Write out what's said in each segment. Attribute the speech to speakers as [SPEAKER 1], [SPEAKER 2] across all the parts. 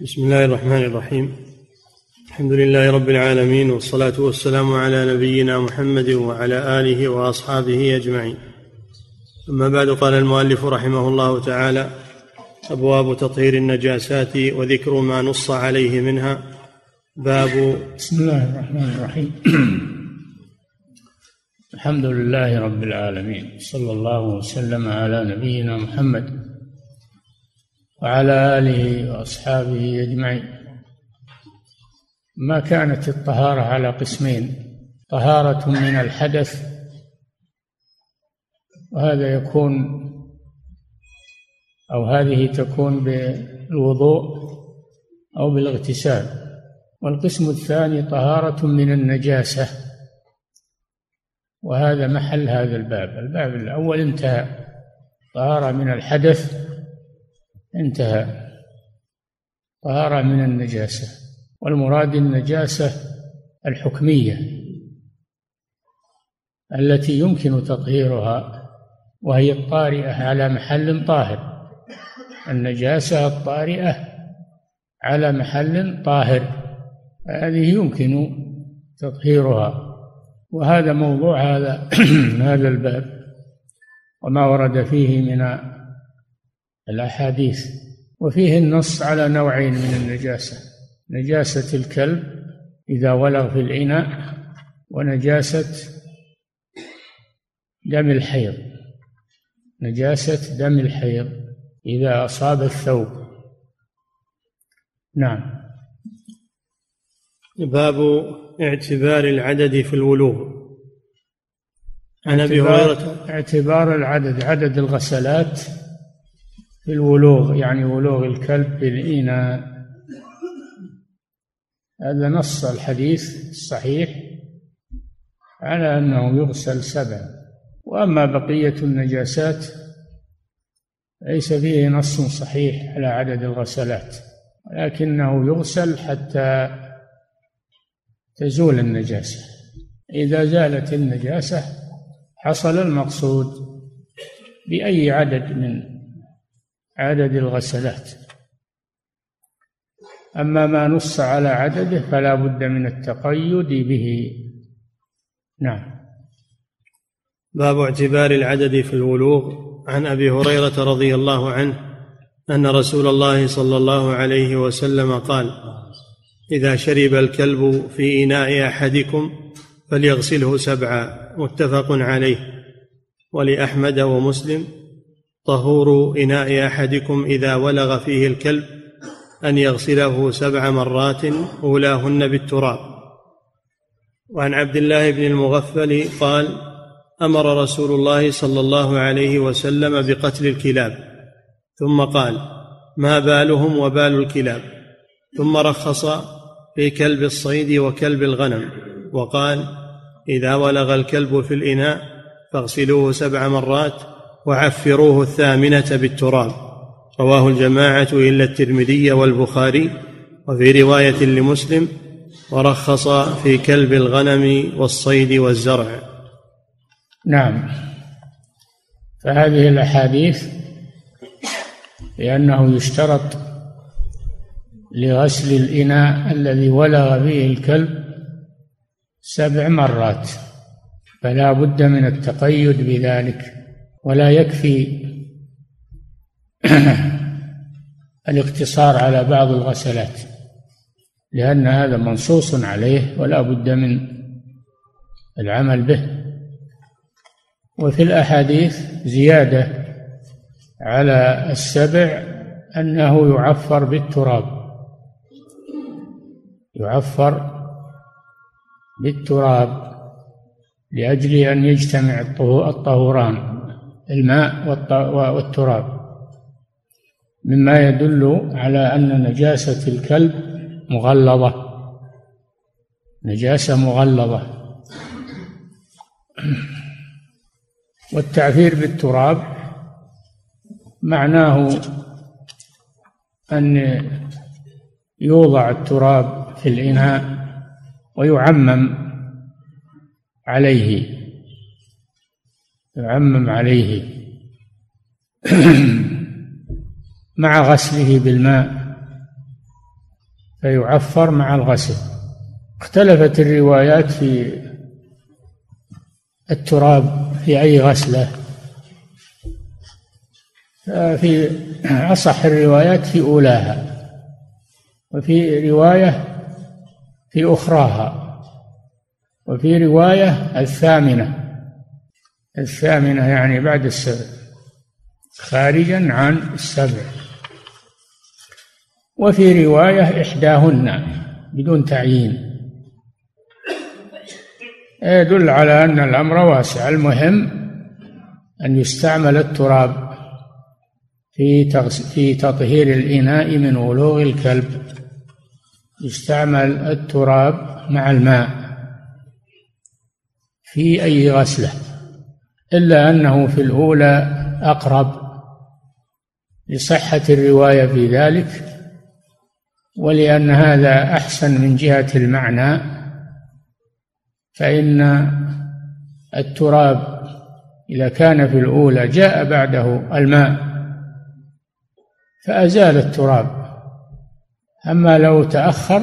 [SPEAKER 1] بسم الله الرحمن الرحيم الحمد لله رب العالمين والصلاة والسلام على نبينا محمد وعلى آله وأصحابه أجمعين أما بعد قال المؤلف رحمه الله تعالى أبواب تطهير النجاسات وذكر ما نص عليه منها باب
[SPEAKER 2] بسم الله الرحمن الرحيم الحمد لله رب العالمين صلى الله وسلم على نبينا محمد وعلى آله وأصحابه أجمعين ما كانت الطهارة على قسمين طهارة من الحدث وهذا يكون أو هذه تكون بالوضوء أو بالاغتسال والقسم الثاني طهارة من النجاسة وهذا محل هذا الباب الباب الأول انتهى طهارة من الحدث انتهى طهارة من النجاسة والمراد النجاسة الحكمية التي يمكن تطهيرها وهي الطارئة على محل طاهر النجاسة الطارئة على محل طاهر هذه يمكن تطهيرها وهذا موضوع هذا هذا الباب وما ورد فيه من الأحاديث وفيه النص على نوعين من النجاسة نجاسة الكلب إذا ولغ في الإناء ونجاسة دم الحيض نجاسة دم الحيض إذا أصاب الثوب نعم
[SPEAKER 1] باب اعتبار العدد في الولوغ
[SPEAKER 2] عن ابي هريره اعتبار العدد عدد الغسلات في الولوغ يعني ولوغ الكلب بالإناء هذا نص الحديث الصحيح على أنه يغسل سبع وأما بقية النجاسات ليس فيه نص صحيح على عدد الغسلات لكنه يغسل حتى تزول النجاسة إذا زالت النجاسة حصل المقصود بأي عدد من عدد الغسلات أما ما نص على عدده فلا بد من التقيد به نعم
[SPEAKER 1] باب اعتبار العدد في الولوغ عن أبي هريرة رضي الله عنه أن رسول الله صلى الله عليه وسلم قال إذا شرب الكلب في إناء أحدكم فليغسله سبعا متفق عليه ولأحمد ومسلم طهور إناء أحدكم إذا ولغ فيه الكلب أن يغسله سبع مرات أولاهن بالتراب وعن عبد الله بن المغفل قال أمر رسول الله صلى الله عليه وسلم بقتل الكلاب ثم قال ما بالهم وبال الكلاب ثم رخص في كلب الصيد وكلب الغنم وقال إذا ولغ الكلب في الإناء فاغسلوه سبع مرات وعفروه الثامنة بالتراب رواه الجماعة إلا الترمذي والبخاري وفي رواية لمسلم ورخص في كلب الغنم والصيد والزرع
[SPEAKER 2] نعم فهذه الأحاديث لأنه يشترط لغسل الإناء الذي ولغ فيه الكلب سبع مرات فلا بد من التقيد بذلك ولا يكفي الاقتصار على بعض الغسلات لأن هذا منصوص عليه ولا بد من العمل به وفي الأحاديث زيادة على السبع أنه يعفر بالتراب يعفر بالتراب لأجل أن يجتمع الطهوران الماء والتراب مما يدل على أن نجاسة الكلب مغلظة نجاسة مغلظة والتعفير بالتراب معناه أن يوضع التراب في الإناء ويعمم عليه يعمم عليه مع غسله بالماء فيعفر مع الغسل اختلفت الروايات في التراب في أي غسلة في أصح الروايات في أولاها وفي رواية في أخراها وفي رواية الثامنة الثامنة يعني بعد السبع خارجا عن السبع وفي رواية إحداهن بدون تعيين يدل على أن الأمر واسع المهم أن يستعمل التراب في في تطهير الإناء من ولوغ الكلب يستعمل التراب مع الماء في أي غسله إلا أنه في الأولى أقرب لصحة الرواية في ذلك ولأن هذا أحسن من جهة المعنى فإن التراب إذا كان في الأولى جاء بعده الماء فأزال التراب أما لو تأخر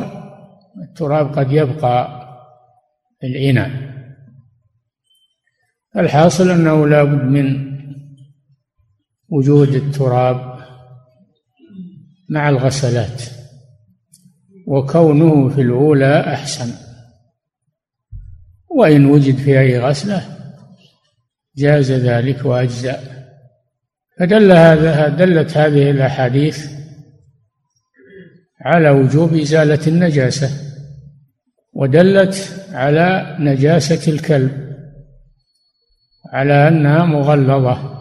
[SPEAKER 2] التراب قد يبقى في الإناء الحاصل أنه لا بد من وجود التراب مع الغسلات وكونه في الأولى أحسن وإن وجد في أي غسلة جاز ذلك وأجزاء فدل هذا دلت هذه الأحاديث على وجوب إزالة النجاسة ودلت على نجاسة الكلب على أنها مغلظة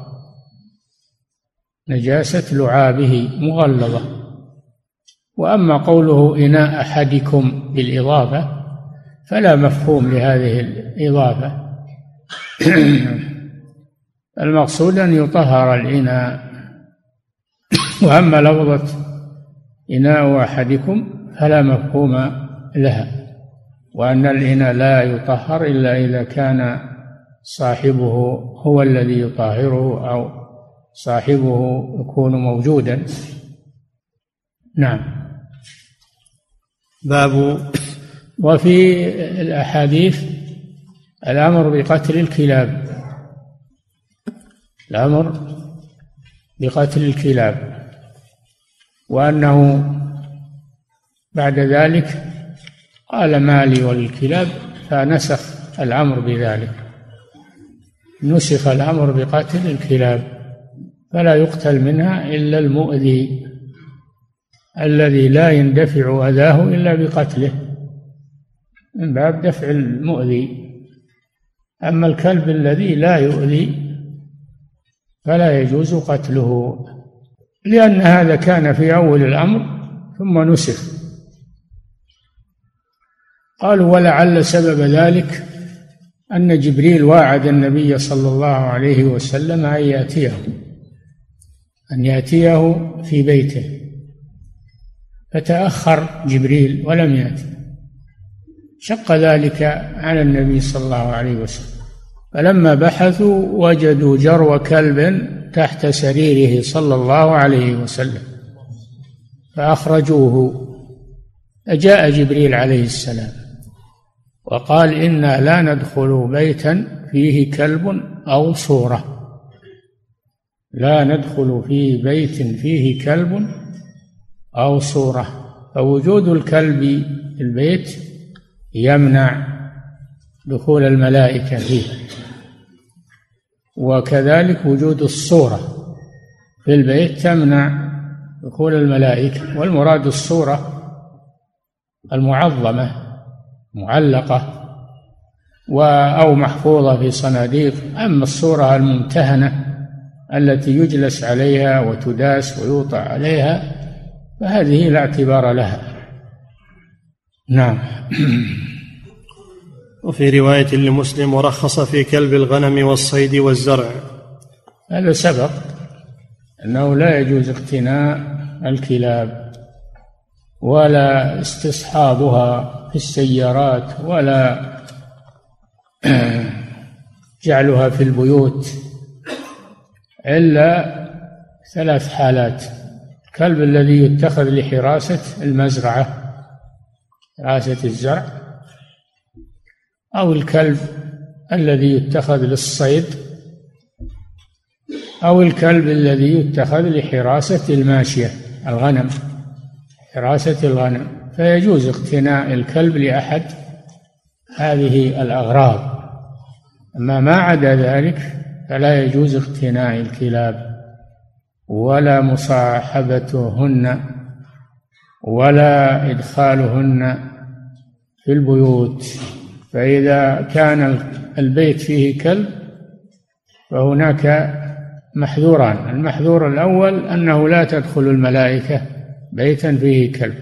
[SPEAKER 2] نجاسة لعابه مغلظة وأما قوله إناء أحدكم بالإضافة فلا مفهوم لهذه الإضافة المقصود أن يطهر الإناء وأما لفظة إناء أحدكم فلا مفهوم لها وأن الإناء لا يطهر إلا إذا كان صاحبه هو الذي يطهره أو صاحبه يكون موجودا نعم باب وفي الأحاديث الأمر بقتل الكلاب الأمر بقتل الكلاب وأنه بعد ذلك قال مالي وللكلاب فنسخ الأمر بذلك نسخ الأمر بقتل الكلاب فلا يقتل منها إلا المؤذي الذي لا يندفع أذاه إلا بقتله من باب دفع المؤذي أما الكلب الذي لا يؤذي فلا يجوز قتله لأن هذا كان في أول الأمر ثم نسخ قالوا ولعل سبب ذلك أن جبريل واعد النبي صلى الله عليه وسلم أن يأتيه أن يأتيه في بيته فتأخر جبريل ولم يأتي شق ذلك على النبي صلى الله عليه وسلم فلما بحثوا وجدوا جرو كلب تحت سريره صلى الله عليه وسلم فأخرجوه فجاء جبريل عليه السلام وقال إنا لا ندخل بيتا فيه كلب أو صورة لا ندخل في بيت فيه كلب أو صورة فوجود الكلب في البيت يمنع دخول الملائكة فيه وكذلك وجود الصورة في البيت تمنع دخول الملائكة والمراد الصورة المعظمة معلقة أو محفوظة في صناديق أما الصورة الممتهنة التي يجلس عليها وتداس ويوطع عليها فهذه لا اعتبار لها نعم
[SPEAKER 1] وفي رواية لمسلم ورخص في كلب الغنم والصيد والزرع
[SPEAKER 2] هذا سبق أنه لا يجوز اقتناء الكلاب ولا استصحابها في السيارات ولا جعلها في البيوت إلا ثلاث حالات الكلب الذي يتخذ لحراسة المزرعة حراسة الزرع أو الكلب الذي يتخذ للصيد أو الكلب الذي يتخذ لحراسة الماشية الغنم حراسة الغنم فيجوز اقتناء الكلب لأحد هذه الأغراض أما ما عدا ذلك فلا يجوز اقتناء الكلاب ولا مصاحبتهن ولا إدخالهن في البيوت فإذا كان البيت فيه كلب فهناك محذوران المحذور الأول أنه لا تدخل الملائكة بيتا فيه كلب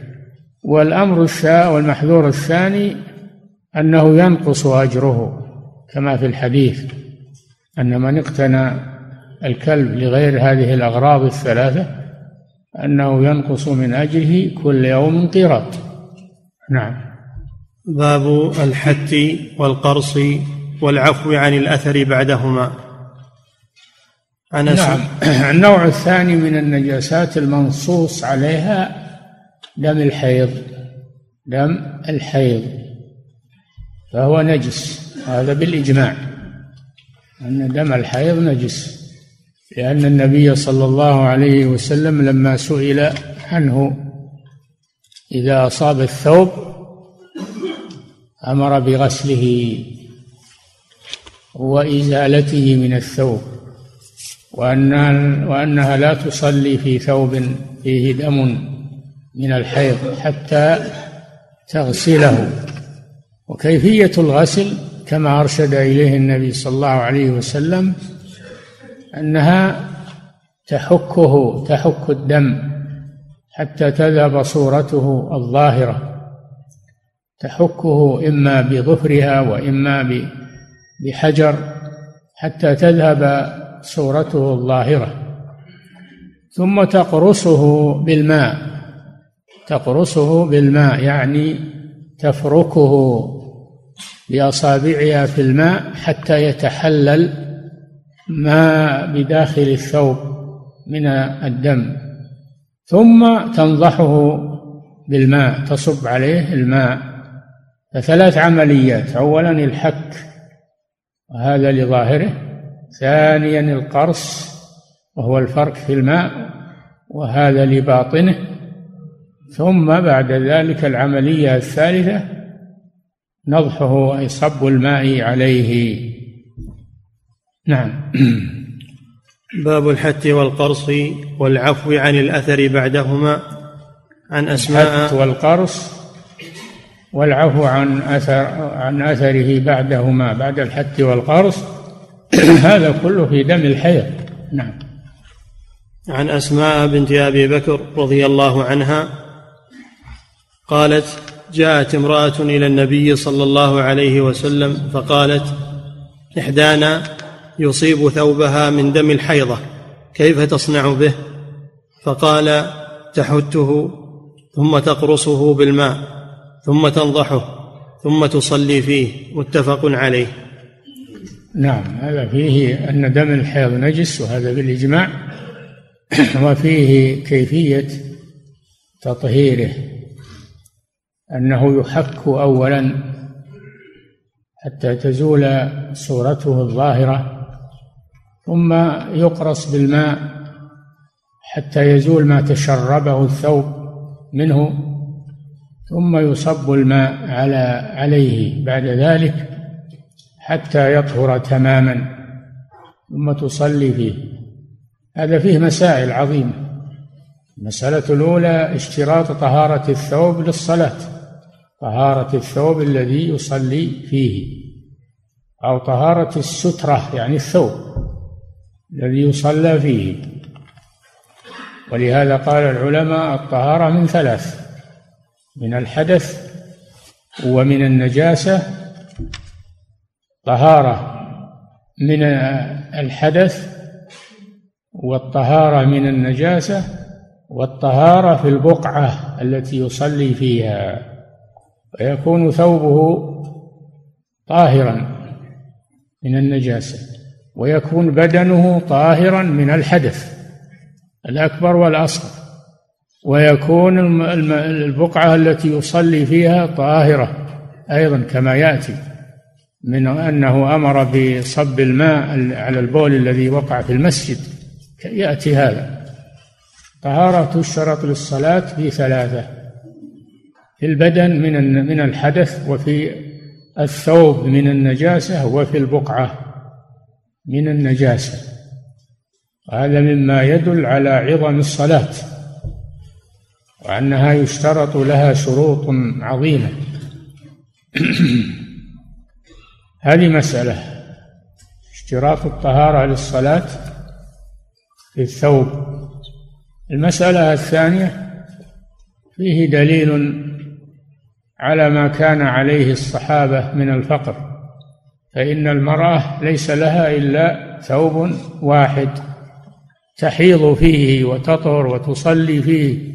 [SPEAKER 2] والأمر والمحذور الثاني أنه ينقص أجره كما في الحديث أن من اقتنى الكلب لغير هذه الأغراض الثلاثة أنه ينقص من أجره كل يوم قيراط نعم
[SPEAKER 1] باب الحث والقرص والعفو عن الأثر بعدهما
[SPEAKER 2] نعم النوع الثاني من النجاسات المنصوص عليها دم الحيض دم الحيض فهو نجس هذا بالإجماع أن دم الحيض نجس لأن النبي صلى الله عليه وسلم لما سئل عنه إذا أصاب الثوب أمر بغسله وإزالته من الثوب وأنها, وأنها لا تصلي في ثوب فيه دم من الحيض حتى تغسله وكيفية الغسل كما أرشد إليه النبي صلى الله عليه وسلم أنها تحكه تحك الدم حتى تذهب صورته الظاهرة تحكه إما بظفرها وإما بحجر حتى تذهب صورته الظاهرة ثم تقرصه بالماء تقرصه بالماء يعني تفركه بأصابعها في الماء حتى يتحلل ما بداخل الثوب من الدم ثم تنضحه بالماء تصب عليه الماء فثلاث عمليات أولا الحك وهذا لظاهره ثانيا القرص وهو الفرق في الماء وهذا لباطنه ثم بعد ذلك العملية الثالثة نضحه أي صب الماء عليه نعم
[SPEAKER 1] باب الحت والقرص والعفو عن الأثر بعدهما
[SPEAKER 2] عن أسماء الحت والقرص والعفو عن أثر عن أثره بعدهما بعد الحت والقرص هذا كله في دم الحيض نعم عن
[SPEAKER 1] أسماء بنت أبي بكر رضي الله عنها قالت جاءت امرأة إلى النبي صلى الله عليه وسلم فقالت إحدانا يصيب ثوبها من دم الحيضة كيف تصنع به فقال تحته ثم تقرصه بالماء ثم تنضحه ثم تصلي فيه متفق عليه
[SPEAKER 2] نعم هذا فيه أن دم الحيض نجس وهذا بالإجماع وفيه كيفية تطهيره أنه يحك أولا حتى تزول صورته الظاهرة ثم يقرص بالماء حتى يزول ما تشربه الثوب منه ثم يصب الماء على عليه بعد ذلك حتى يطهر تماما ثم تصلي فيه هذا فيه مسائل عظيمة المسألة الأولى اشتراط طهارة الثوب للصلاة طهارة الثوب الذي يصلي فيه أو طهارة السترة يعني الثوب الذي يصلى فيه ولهذا قال العلماء الطهارة من ثلاث من الحدث ومن النجاسة طهارة من الحدث والطهارة من النجاسة والطهارة في البقعة التي يصلي فيها ويكون ثوبه طاهرا من النجاسة ويكون بدنه طاهرا من الحدث الأكبر والأصغر ويكون البقعة التي يصلي فيها طاهرة أيضا كما يأتي من أنه أمر بصب الماء على البول الذي وقع في المسجد يأتي هذا طهارة الشرط للصلاة في ثلاثة في البدن من من الحدث وفي الثوب من النجاسة وفي البقعة من النجاسة هذا مما يدل على عظم الصلاة وأنها يشترط لها شروط عظيمة هذه مسألة اشتراط الطهارة للصلاة في الثوب المسألة الثانية فيه دليل على ما كان عليه الصحابة من الفقر فإن المرأة ليس لها إلا ثوب واحد تحيض فيه وتطهر وتصلي فيه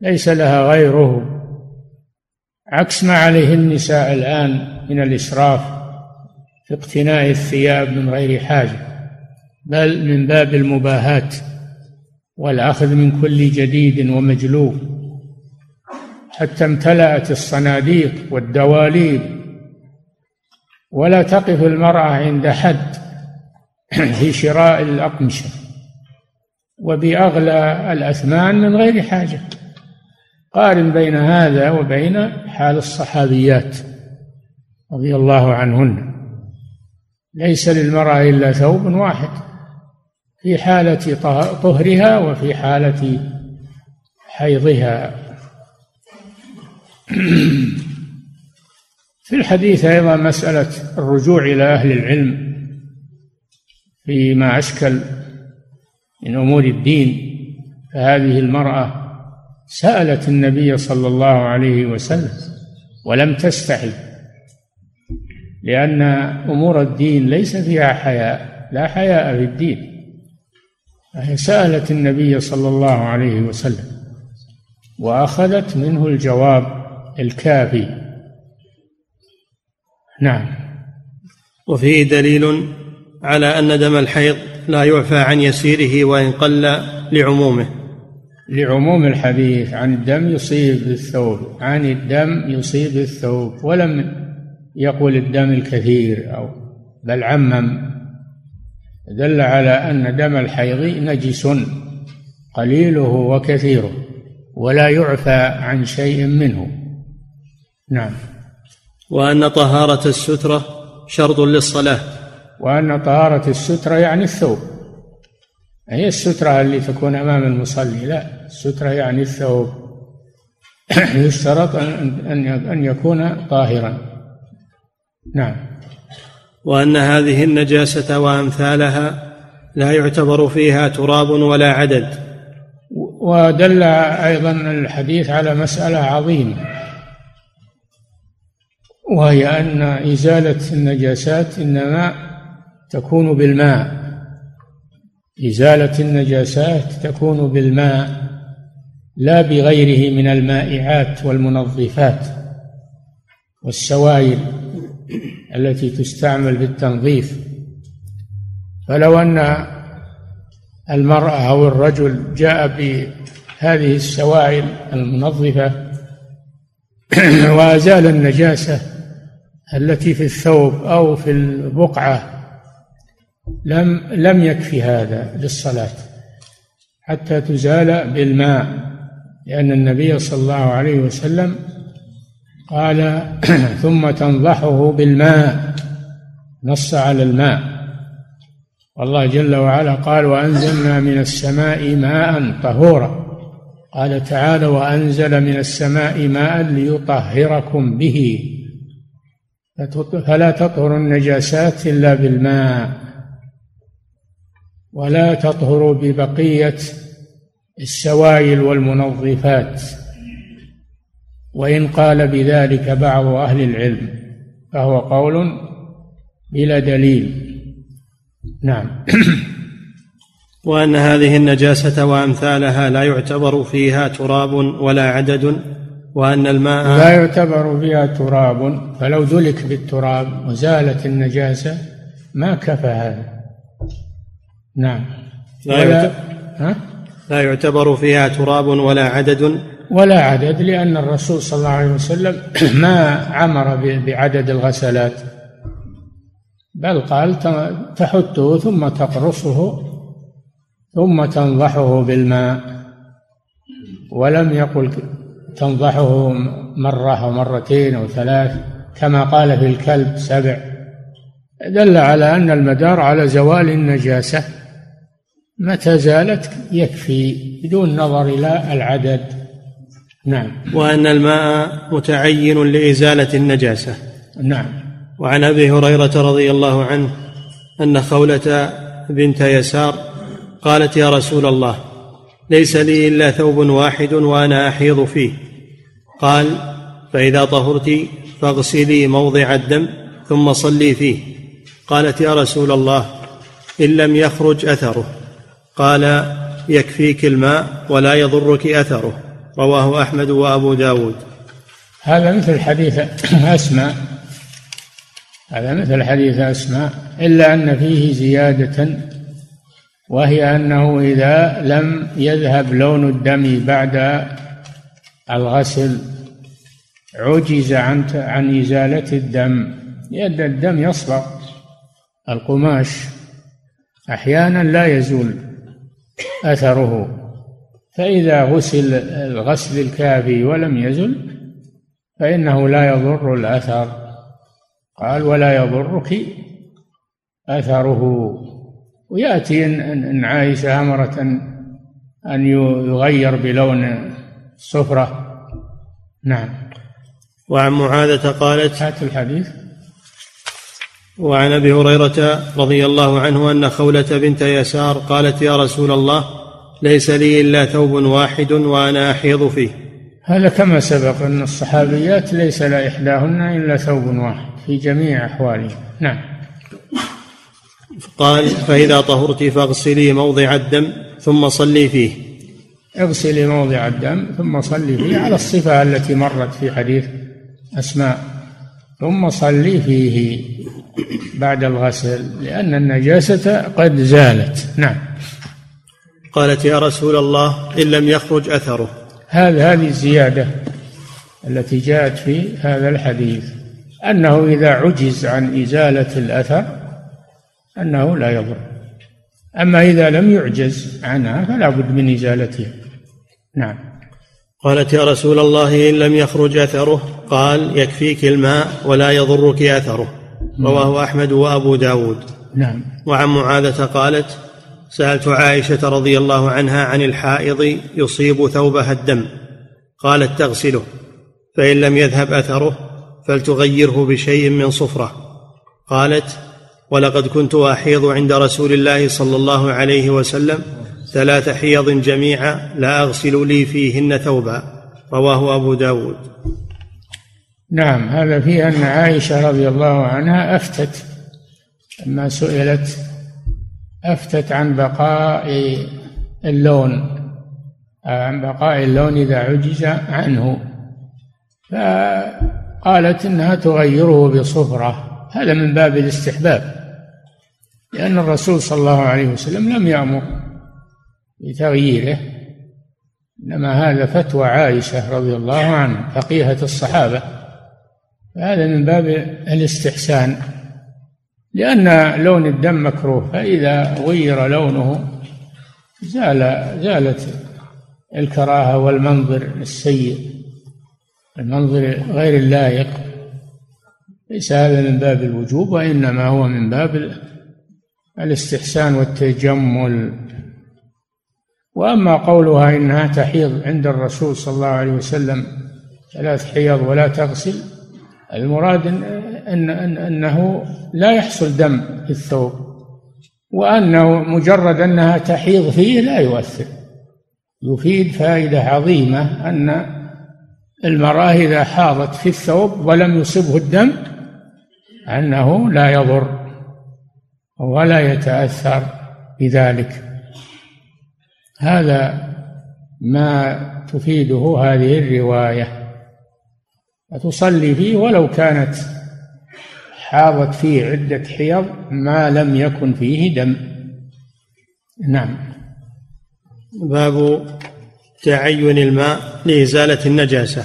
[SPEAKER 2] ليس لها غيره عكس ما عليه النساء الآن من الإسراف في اقتناء الثياب من غير حاجة بل من باب المباهاة والأخذ من كل جديد ومجلوب حتى امتلأت الصناديق والدواليب ولا تقف المرأة عند حد في شراء الأقمشة وبأغلى الأثمان من غير حاجة قارن بين هذا وبين حال الصحابيات رضي الله عنهن ليس للمرأة إلا ثوب واحد في حالة طهرها وفي حالة حيضها في الحديث أيضا مسألة الرجوع إلى أهل العلم فيما أشكل من أمور الدين فهذه المرأة سألت النبي صلى الله عليه وسلم ولم تستحي لأن أمور الدين ليس فيها حياء لا حياء في الدين سألت النبي صلى الله عليه وسلم وأخذت منه الجواب الكافي نعم
[SPEAKER 1] وفيه دليل على أن دم الحيض لا يعفى عن يسيره وإن قل لعمومه
[SPEAKER 2] لعموم الحديث عن الدم يصيب الثوب عن الدم يصيب الثوب ولم يقول الدم الكثير أو بل عمم دل على أن دم الحيض نجس قليله وكثيره ولا يعفى عن شيء منه نعم
[SPEAKER 1] وأن طهارة السترة شرط للصلاة
[SPEAKER 2] وأن طهارة السترة يعني الثوب هي السترة اللي تكون أمام المصلي لا السترة يعني الثوب يشترط أن أن يكون طاهرا نعم
[SPEAKER 1] وأن هذه النجاسة وأمثالها لا يعتبر فيها تراب ولا عدد
[SPEAKER 2] ودل أيضا الحديث على مسألة عظيمة وهي أن إزالة النجاسات إنما تكون بالماء إزالة النجاسات تكون بالماء لا بغيره من المائعات والمنظفات والسوائل التي تستعمل في التنظيف فلو أن المرأة أو الرجل جاء بهذه السوائل المنظفة وأزال النجاسة التي في الثوب أو في البقعة لم لم يكفي هذا للصلاة حتى تزال بالماء لأن النبي صلى الله عليه وسلم قال ثم تنضحه بالماء نص على الماء والله جل وعلا قال وأنزلنا من السماء ماء طهورا قال تعالى وأنزل من السماء ماء ليطهركم به فلا تطهر النجاسات إلا بالماء ولا تطهر ببقية السوائل والمنظفات وإن قال بذلك بعض أهل العلم فهو قول بلا دليل نعم
[SPEAKER 1] وأن هذه النجاسة وأمثالها لا يعتبر فيها تراب ولا عدد وأن
[SPEAKER 2] الماء لا يعتبر فيها تراب فلو ذلك بالتراب وزالت النجاسة ما كفى هذا نعم
[SPEAKER 1] لا, يعتبر ها؟ لا يعتبر فيها تراب ولا عدد
[SPEAKER 2] ولا عدد لأن الرسول صلى الله عليه وسلم ما عمر بعدد الغسلات بل قال تحته ثم تقرصه ثم تنضحه بالماء ولم يقل تنضحه مرة أو مرتين أو ثلاث كما قال في الكلب سبع دل على أن المدار على زوال النجاسة متى زالت يكفي بدون نظر إلى العدد
[SPEAKER 1] نعم وأن الماء متعين لإزالة النجاسة
[SPEAKER 2] نعم
[SPEAKER 1] وعن أبي هريرة رضي الله عنه أن خولة بنت يسار قالت يا رسول الله ليس لي إلا ثوب واحد وأنا أحيض فيه قال فإذا طهرت فاغسلي موضع الدم ثم صلي فيه قالت يا رسول الله إن لم يخرج أثره قال يكفيك الماء ولا يضرك أثره رواه أحمد وأبو داود
[SPEAKER 2] هذا مثل حديث أسماء هذا مثل حديث أسماء إلا أن فيه زيادة وهي أنه إذا لم يذهب لون الدم بعد الغسل عجز عن عن إزالة الدم لأن الدم يصبغ القماش أحيانا لا يزول أثره فإذا غسل الغسل الكافي ولم يزل فإنه لا يضر الأثر قال ولا يضرك أثره ويأتي أن عائشة أمرت أن أن يغير بلون الصفرة نعم
[SPEAKER 1] وعن معاذة قالت هات الحديث وعن ابي هريره رضي الله عنه ان خوله بنت يسار قالت يا رسول الله ليس لي إلا ثوب واحد وأنا أحيض فيه
[SPEAKER 2] هذا كما سبق أن الصحابيات ليس لا إحداهن إلا ثوب واحد في جميع أحوالهم نعم
[SPEAKER 1] قال فإذا طهرت فاغسلي موضع الدم ثم صلي فيه
[SPEAKER 2] اغسلي موضع الدم ثم صلي فيه على الصفة التي مرت في حديث أسماء ثم صلي فيه بعد الغسل لأن النجاسة قد زالت نعم
[SPEAKER 1] قالت يا رسول الله إن لم يخرج أثره
[SPEAKER 2] هذا هذه الزيادة التي جاءت في هذا الحديث أنه إذا عجز عن إزالة الأثر أنه لا يضر أما إذا لم يعجز عنها فلا بد من إزالتها نعم
[SPEAKER 1] قالت يا رسول الله إن لم يخرج أثره قال يكفيك الماء ولا يضرك أثره رواه نعم. أحمد وأبو داود
[SPEAKER 2] نعم
[SPEAKER 1] وعن معاذة قالت سالت عائشه رضي الله عنها عن الحائض يصيب ثوبها الدم قالت تغسله فان لم يذهب اثره فلتغيره بشيء من صفره قالت ولقد كنت احيض عند رسول الله صلى الله عليه وسلم ثلاث حيض جميعا لا اغسل لي فيهن ثوبا رواه ابو داود
[SPEAKER 2] نعم هذا فيه ان عائشه رضي الله عنها افتت لما سئلت أفتت عن بقاء اللون عن بقاء اللون إذا عجز عنه فقالت إنها تغيره بصفرة هذا من باب الاستحباب لأن الرسول صلى الله عليه وسلم لم يأمر بتغييره إنما هذا فتوى عائشة رضي الله عنها فقيهة الصحابة فهذا من باب الاستحسان لأن لون الدم مكروه فإذا غير لونه زال زالت الكراهة والمنظر السيء المنظر غير اللائق ليس هذا من باب الوجوب وإنما هو من باب الاستحسان والتجمل وأما قولها إنها تحيض عند الرسول صلى الله عليه وسلم ثلاث حيض ولا تغسل المراد أن أن أنه لا يحصل دم في الثوب وأنه مجرد أنها تحيض فيه لا يؤثر يفيد فائدة عظيمة أن المرأة إذا حاضت في الثوب ولم يصبه الدم أنه لا يضر ولا يتأثر بذلك هذا ما تفيده هذه الرواية تصلي فيه ولو كانت حاضت فيه عدة حيض ما لم يكن فيه دم نعم
[SPEAKER 1] باب تعين الماء لإزالة النجاسة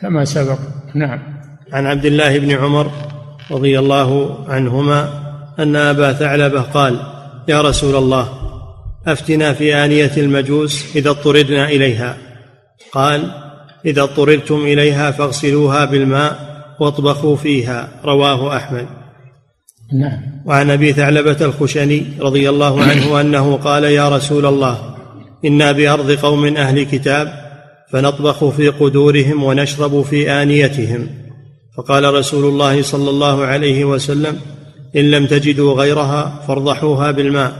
[SPEAKER 2] كما سبق نعم
[SPEAKER 1] عن عبد الله بن عمر رضي الله عنهما أن أبا ثعلبة قال يا رسول الله أفتنا في آنية المجوس إذا اضطردنا إليها قال إذا اضطررتم إليها فاغسلوها بالماء واطبخوا فيها رواه أحمد
[SPEAKER 2] نعم
[SPEAKER 1] وعن أبي ثعلبة الخشني رضي الله عنه أنه قال يا رسول الله إنا بأرض قوم أهل كتاب فنطبخ في قدورهم ونشرب في آنيتهم فقال رسول الله صلى الله عليه وسلم إن لم تجدوا غيرها فارضحوها بالماء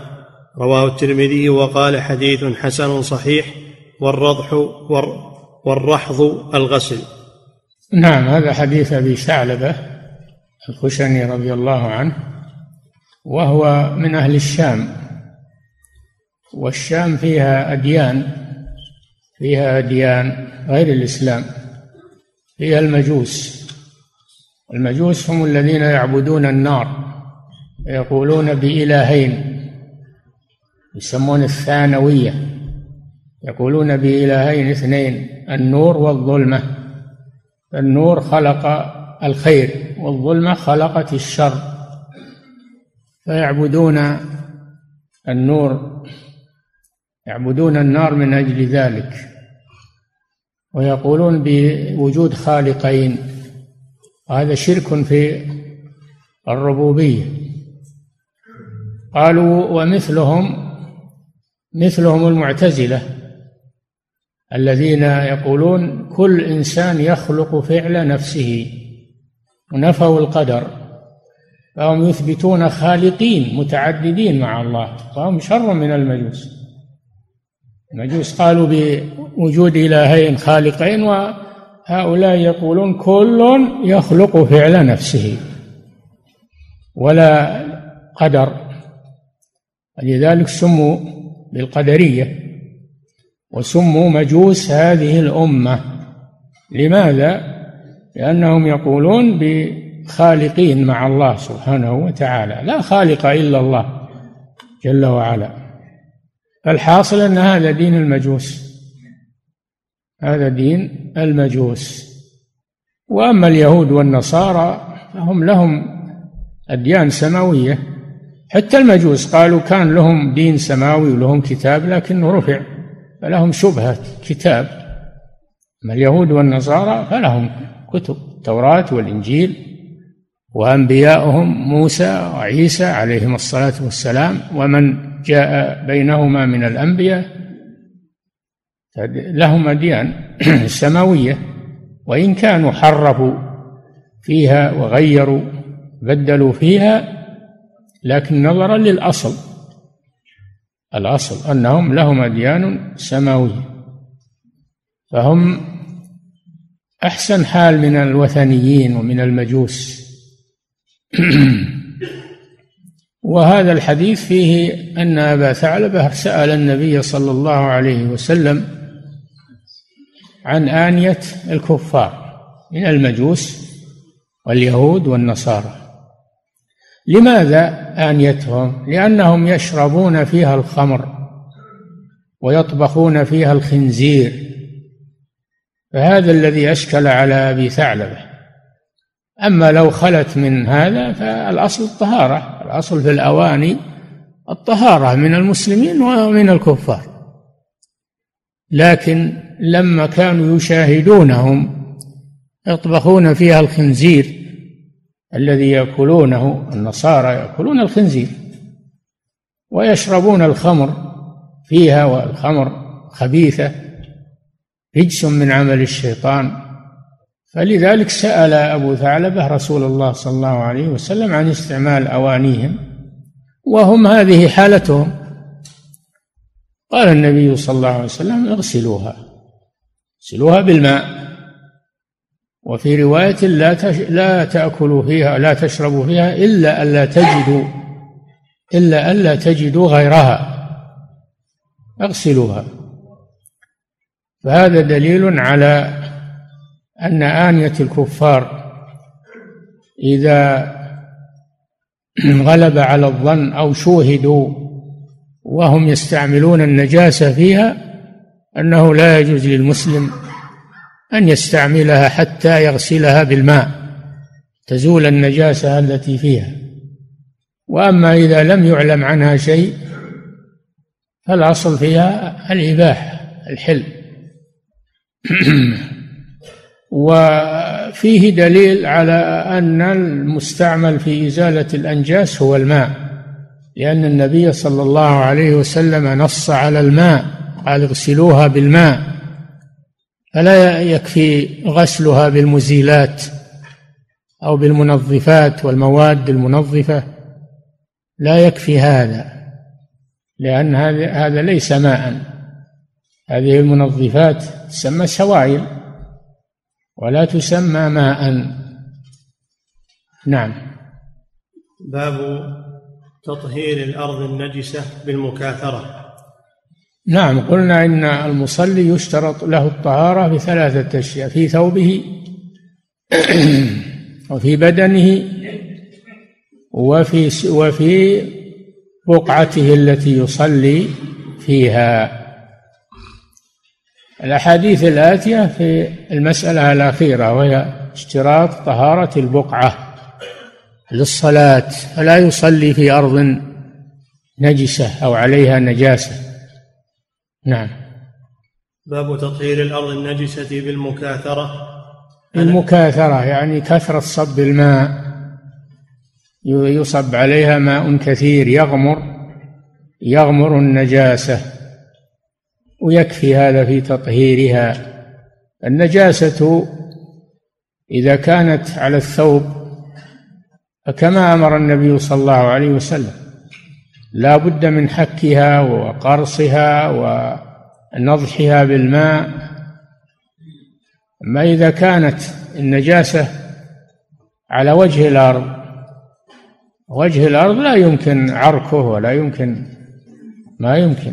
[SPEAKER 1] رواه الترمذي وقال حديث حسن صحيح والرضح والرحض الغسل
[SPEAKER 2] نعم هذا حديث أبي ثعلبة الخشني رضي الله عنه وهو من أهل الشام والشام فيها أديان فيها أديان غير الإسلام فيها المجوس المجوس هم الذين يعبدون النار يقولون بإلهين يسمون الثانوية يقولون بإلهين اثنين النور والظلمة فالنور خلق الخير والظلمة خلقت الشر فيعبدون النور يعبدون النار من أجل ذلك ويقولون بوجود خالقين هذا شرك في الربوبية قالوا ومثلهم مثلهم المعتزلة الذين يقولون كل انسان يخلق فعل نفسه ونفوا القدر فهم يثبتون خالقين متعددين مع الله فهم شر من المجوس المجوس قالوا بوجود الهين خالقين وهؤلاء يقولون كل يخلق فعل نفسه ولا قدر ولذلك سموا بالقدريه وسموا مجوس هذه الأمة لماذا؟ لأنهم يقولون بخالقين مع الله سبحانه وتعالى لا خالق إلا الله جل وعلا فالحاصل أن هذا دين المجوس هذا دين المجوس وأما اليهود والنصارى فهم لهم أديان سماوية حتى المجوس قالوا كان لهم دين سماوي ولهم كتاب لكنه رفع فلهم شبهة كتاب أما اليهود والنصارى فلهم كتب التوراة والإنجيل وأنبياؤهم موسى وعيسى عليهم الصلاة والسلام ومن جاء بينهما من الأنبياء لهم أديان سماوية وإن كانوا حرفوا فيها وغيروا بدلوا فيها لكن نظرا للأصل الأصل أنهم لهم أديان سماوية فهم أحسن حال من الوثنيين ومن المجوس وهذا الحديث فيه أن أبا ثعلبة سأل النبي صلى الله عليه وسلم عن آنية الكفار من المجوس واليهود والنصارى لماذا آنيتهم لأنهم يشربون فيها الخمر ويطبخون فيها الخنزير فهذا الذي أشكل على أبي ثعلبة أما لو خلت من هذا فالأصل الطهارة الأصل في الأواني الطهارة من المسلمين ومن الكفار لكن لما كانوا يشاهدونهم يطبخون فيها الخنزير الذي ياكلونه النصارى ياكلون الخنزير ويشربون الخمر فيها والخمر خبيثه رجس من عمل الشيطان فلذلك سال ابو ثعلبه رسول الله صلى الله عليه وسلم عن استعمال اوانيهم وهم هذه حالتهم قال النبي صلى الله عليه وسلم اغسلوها اغسلوها بالماء وفي رواية لا تش... لا تأكلوا فيها لا تشربوا فيها إلا ألا تجدوا إلا ألا تجدوا غيرها اغسلوها فهذا دليل على أن آنية الكفار إذا غلب على الظن أو شوهدوا وهم يستعملون النجاسة فيها أنه لا يجوز للمسلم أن يستعملها حتى يغسلها بالماء تزول النجاسة التي فيها وأما إذا لم يعلم عنها شيء فالأصل فيها الإباحة الحل وفيه دليل على أن المستعمل في إزالة الأنجاس هو الماء لأن النبي صلى الله عليه وسلم نص على الماء قال اغسلوها بالماء فلا يكفي غسلها بالمزيلات او بالمنظفات والمواد المنظفه لا يكفي هذا لان هذا ليس ماء هذه المنظفات تسمى سوائل ولا تسمى ماء نعم
[SPEAKER 1] باب تطهير الارض النجسه بالمكاثره
[SPEAKER 2] نعم قلنا ان المصلي يشترط له الطهاره بثلاثه اشياء في ثوبه وفي بدنه وفي وفي بقعته التي يصلي فيها الاحاديث الاتيه في المساله الاخيره وهي اشتراط طهاره البقعه للصلاه فلا يصلي في ارض نجسه او عليها نجاسه نعم
[SPEAKER 1] باب تطهير الأرض النجسة بالمكاثرة
[SPEAKER 2] المكاثرة يعني كثرة صب الماء يصب عليها ماء كثير يغمر يغمر النجاسة ويكفي هذا في تطهيرها النجاسة إذا كانت على الثوب فكما أمر النبي صلى الله عليه وسلم لا بد من حكها وقرصها ونضحها بالماء أما إذا كانت النجاسة على وجه الأرض وجه الأرض لا يمكن عركه ولا يمكن ما يمكن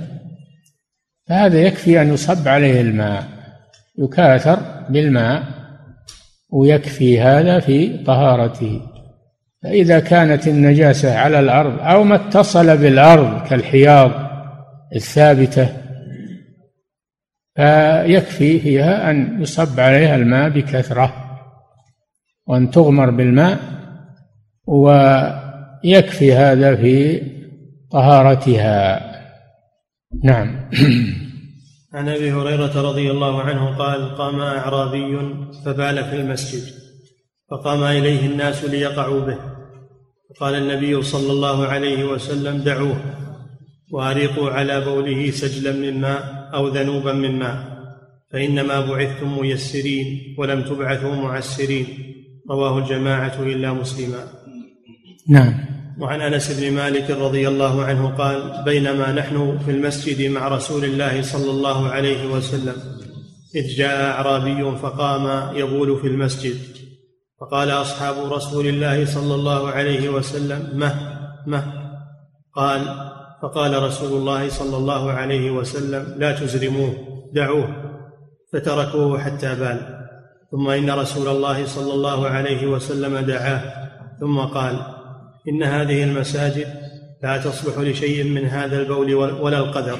[SPEAKER 2] فهذا يكفي أن يصب عليه الماء يكاثر بالماء ويكفي هذا في طهارته فإذا كانت النجاسة على الأرض أو ما اتصل بالأرض كالحياض الثابتة فيكفي فيها أن يصب عليها الماء بكثرة وأن تغمر بالماء ويكفي هذا في طهارتها نعم
[SPEAKER 1] عن ابي هريره رضي الله عنه قال قام اعرابي فبال في المسجد فقام اليه الناس ليقعوا به قال النبي صلى الله عليه وسلم دعوه وأريقوا على بوله سجلا من ماء أو ذنوبا من ماء فإنما بعثتم ميسرين ولم تبعثوا معسرين رواه الجماعة إلا مسلما
[SPEAKER 2] نعم
[SPEAKER 1] وعن أنس بن مالك رضي الله عنه قال بينما نحن في المسجد مع رسول الله صلى الله عليه وسلم إذ جاء أعرابي فقام يبول في المسجد فقال أصحاب رسول الله صلى الله عليه وسلم مه مه قال فقال رسول الله صلى الله عليه وسلم لا تزرموه دعوه فتركوه حتى بال ثم إن رسول الله صلى الله عليه وسلم دعاه ثم قال إن هذه المساجد لا تصلح لشيء من هذا البول ولا القدر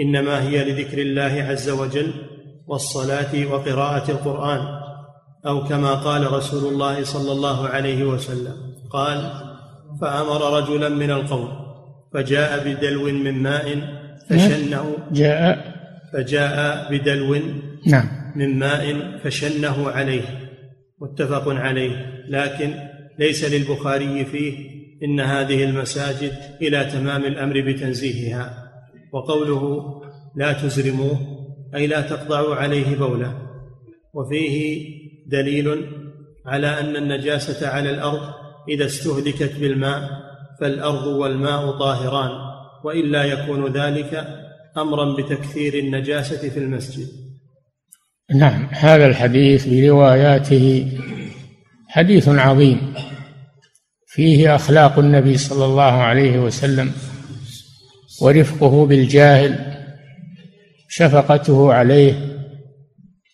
[SPEAKER 1] إنما هي لذكر الله عز وجل والصلاة وقراءة القرآن او كما قال رسول الله صلى الله عليه وسلم قال فامر رجلا من القوم فجاء بدلو من ماء فشنه
[SPEAKER 2] جاء
[SPEAKER 1] فجاء بدلو نعم من ماء فشنه عليه متفق عليه لكن ليس للبخاري فيه ان هذه المساجد الى تمام الامر بتنزيهها وقوله لا تزرموه اي لا تقطعوا عليه بوله وفيه دليل على أن النجاسة على الأرض إذا استهلكت بالماء فالأرض والماء طاهران وإلا يكون ذلك أمرا بتكثير النجاسة في المسجد
[SPEAKER 2] نعم هذا الحديث برواياته حديث عظيم فيه أخلاق النبي صلى الله عليه وسلم ورفقه بالجاهل شفقته عليه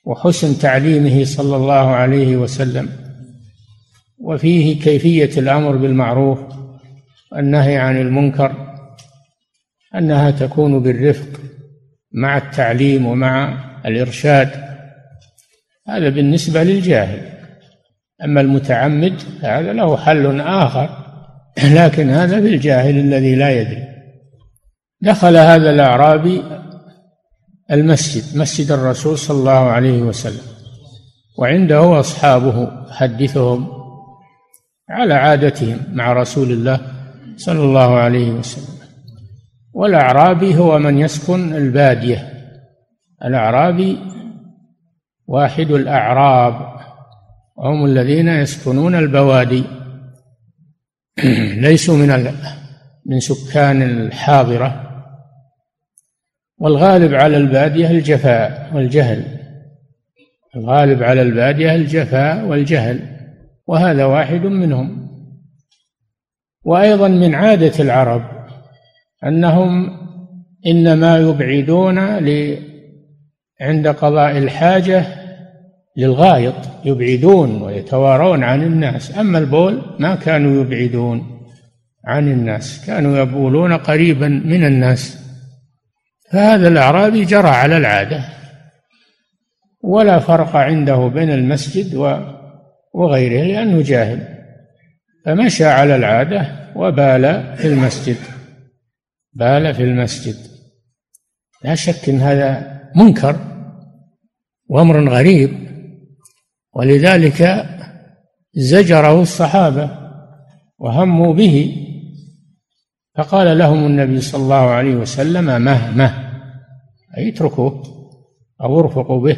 [SPEAKER 2] وحسن تعليمه صلى الله عليه وسلم وفيه كيفيه الامر بالمعروف والنهي عن المنكر انها تكون بالرفق مع التعليم ومع الارشاد هذا بالنسبه للجاهل اما المتعمد فهذا له حل اخر لكن هذا بالجاهل الذي لا يدري دخل هذا الاعرابي المسجد مسجد الرسول صلى الله عليه وسلم وعنده أصحابه حدثهم على عادتهم مع رسول الله صلى الله عليه وسلم والأعرابي هو من يسكن البادية الأعرابي واحد الأعراب هم الذين يسكنون البوادي ليسوا من من سكان الحاضرة والغالب على البادية الجفاء والجهل الغالب على البادية الجفاء والجهل وهذا واحد منهم وأيضا من عادة العرب أنهم إنما يبعدون عند قضاء الحاجة للغائط يبعدون ويتوارون عن الناس أما البول ما كانوا يبعدون عن الناس كانوا يبولون قريبا من الناس فهذا الأعرابي جرى على العادة ولا فرق عنده بين المسجد وغيره لأنه جاهل فمشى على العادة وبال في المسجد بال في المسجد لا شك أن هذا منكر وأمر غريب ولذلك زجره الصحابة وهموا به فقال لهم النبي صلى الله عليه وسلم مه مه أي اتركوه أو ارفقوا به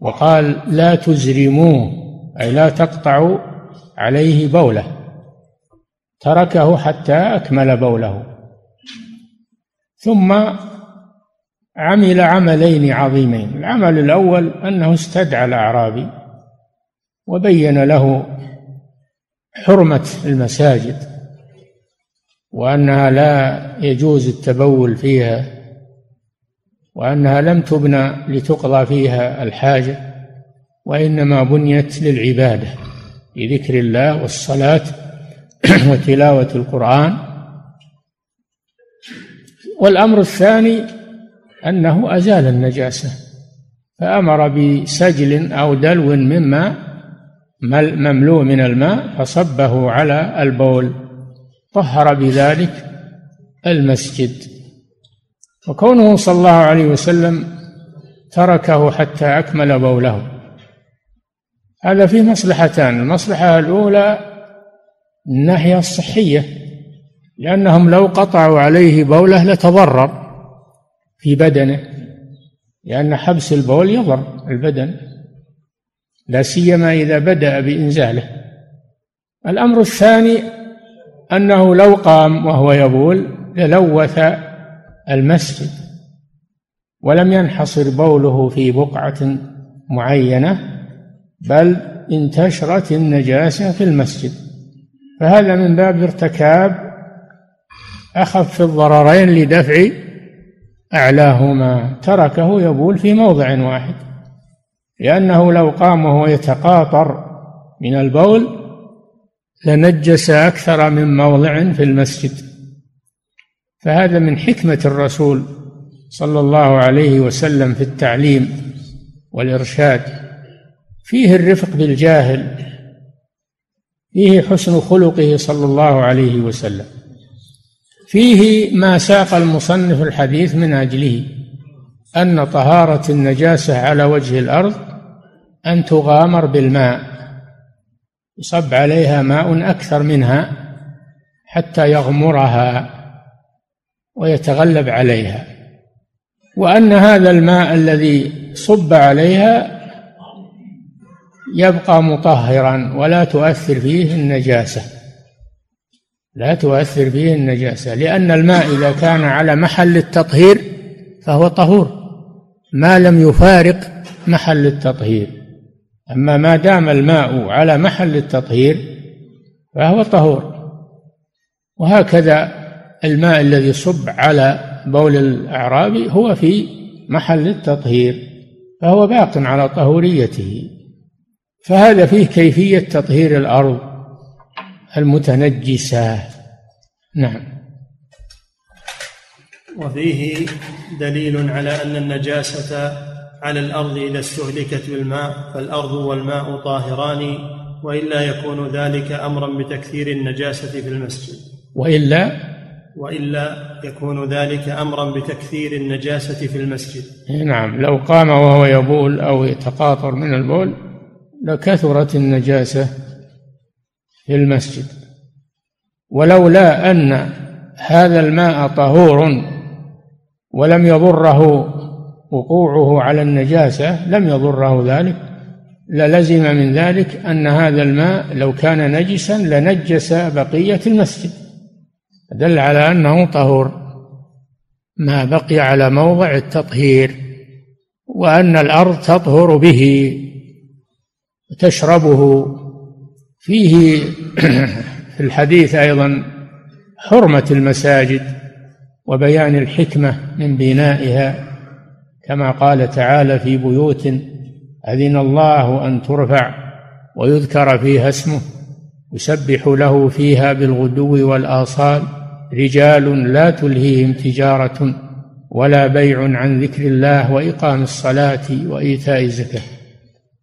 [SPEAKER 2] وقال لا تزرموه أي لا تقطعوا عليه بوله تركه حتى أكمل بوله ثم عمل عملين عظيمين العمل الأول أنه استدعى الأعرابي وبين له حرمة المساجد وأنها لا يجوز التبول فيها وأنها لم تبنى لتقضى فيها الحاجة وإنما بنيت للعبادة بذكر الله والصلاة وتلاوة القرآن والأمر الثاني أنه أزال النجاسة فأمر بسجل أو دلو مما مملوء من الماء فصبه على البول طهر بذلك المسجد وكونه صلى الله عليه وسلم تركه حتى أكمل بوله هذا فيه مصلحتان المصلحة الأولى الناحية الصحية لأنهم لو قطعوا عليه بوله لتضرر في بدنه لأن حبس البول يضر البدن لا سيما إذا بدأ بإنزاله الأمر الثاني أنه لو قام وهو يبول للوث المسجد ولم ينحصر بوله في بقعة معينة بل انتشرت النجاسة في المسجد فهذا من باب ارتكاب أخف الضررين لدفع أعلاهما تركه يبول في موضع واحد لأنه لو قام وهو يتقاطر من البول لنجس أكثر من موضع في المسجد فهذا من حكمة الرسول صلى الله عليه وسلم في التعليم والإرشاد فيه الرفق بالجاهل فيه حسن خلقه صلى الله عليه وسلم فيه ما ساق المصنف الحديث من أجله أن طهارة النجاسة على وجه الأرض أن تغامر بالماء يصب عليها ماء أكثر منها حتى يغمرها ويتغلب عليها وأن هذا الماء الذي صب عليها يبقى مطهرا ولا تؤثر فيه النجاسة لا تؤثر فيه النجاسة لأن الماء إذا كان على محل التطهير فهو طهور ما لم يفارق محل التطهير أما ما دام الماء على محل التطهير فهو طهور وهكذا الماء الذي صب على بول الأعرابي هو في محل التطهير فهو باق على طهوريته فهذا فيه كيفية تطهير الأرض المتنجسة نعم
[SPEAKER 1] وفيه دليل على أن النجاسة على الأرض إذا استهلكت بالماء فالأرض والماء طاهران وإلا يكون ذلك أمرا بتكثير النجاسة في المسجد
[SPEAKER 2] وإلا
[SPEAKER 1] وإلا يكون ذلك أمرا بتكثير النجاسة في المسجد
[SPEAKER 2] نعم لو قام وهو يبول أو يتقاطر من البول لكثرت النجاسة في المسجد ولولا أن هذا الماء طهور ولم يضره وقوعه على النجاسة لم يضره ذلك للزم من ذلك أن هذا الماء لو كان نجسا لنجس بقية المسجد دل على أنه طهور ما بقي على موضع التطهير وأن الأرض تطهر به تشربه فيه في الحديث أيضا حرمة المساجد وبيان الحكمة من بنائها كما قال تعالى في بيوت أذن الله أن ترفع ويذكر فيها اسمه يسبح له فيها بالغدو والآصال رجال لا تلهيهم تجارة ولا بيع عن ذكر الله وإقام الصلاة وإيتاء الزكاة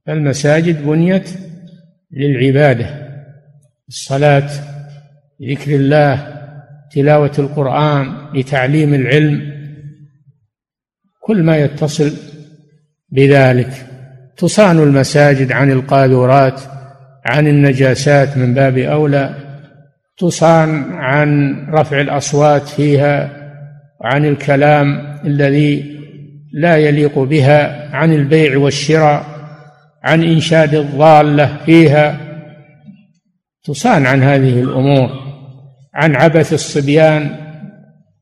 [SPEAKER 2] فالمساجد بنيت للعبادة الصلاة ذكر الله تلاوة القرآن لتعليم العلم كل ما يتصل بذلك تصان المساجد عن القاذورات عن النجاسات من باب اولى تصان عن رفع الاصوات فيها عن الكلام الذي لا يليق بها عن البيع والشراء عن انشاد الضاله فيها تصان عن هذه الامور عن عبث الصبيان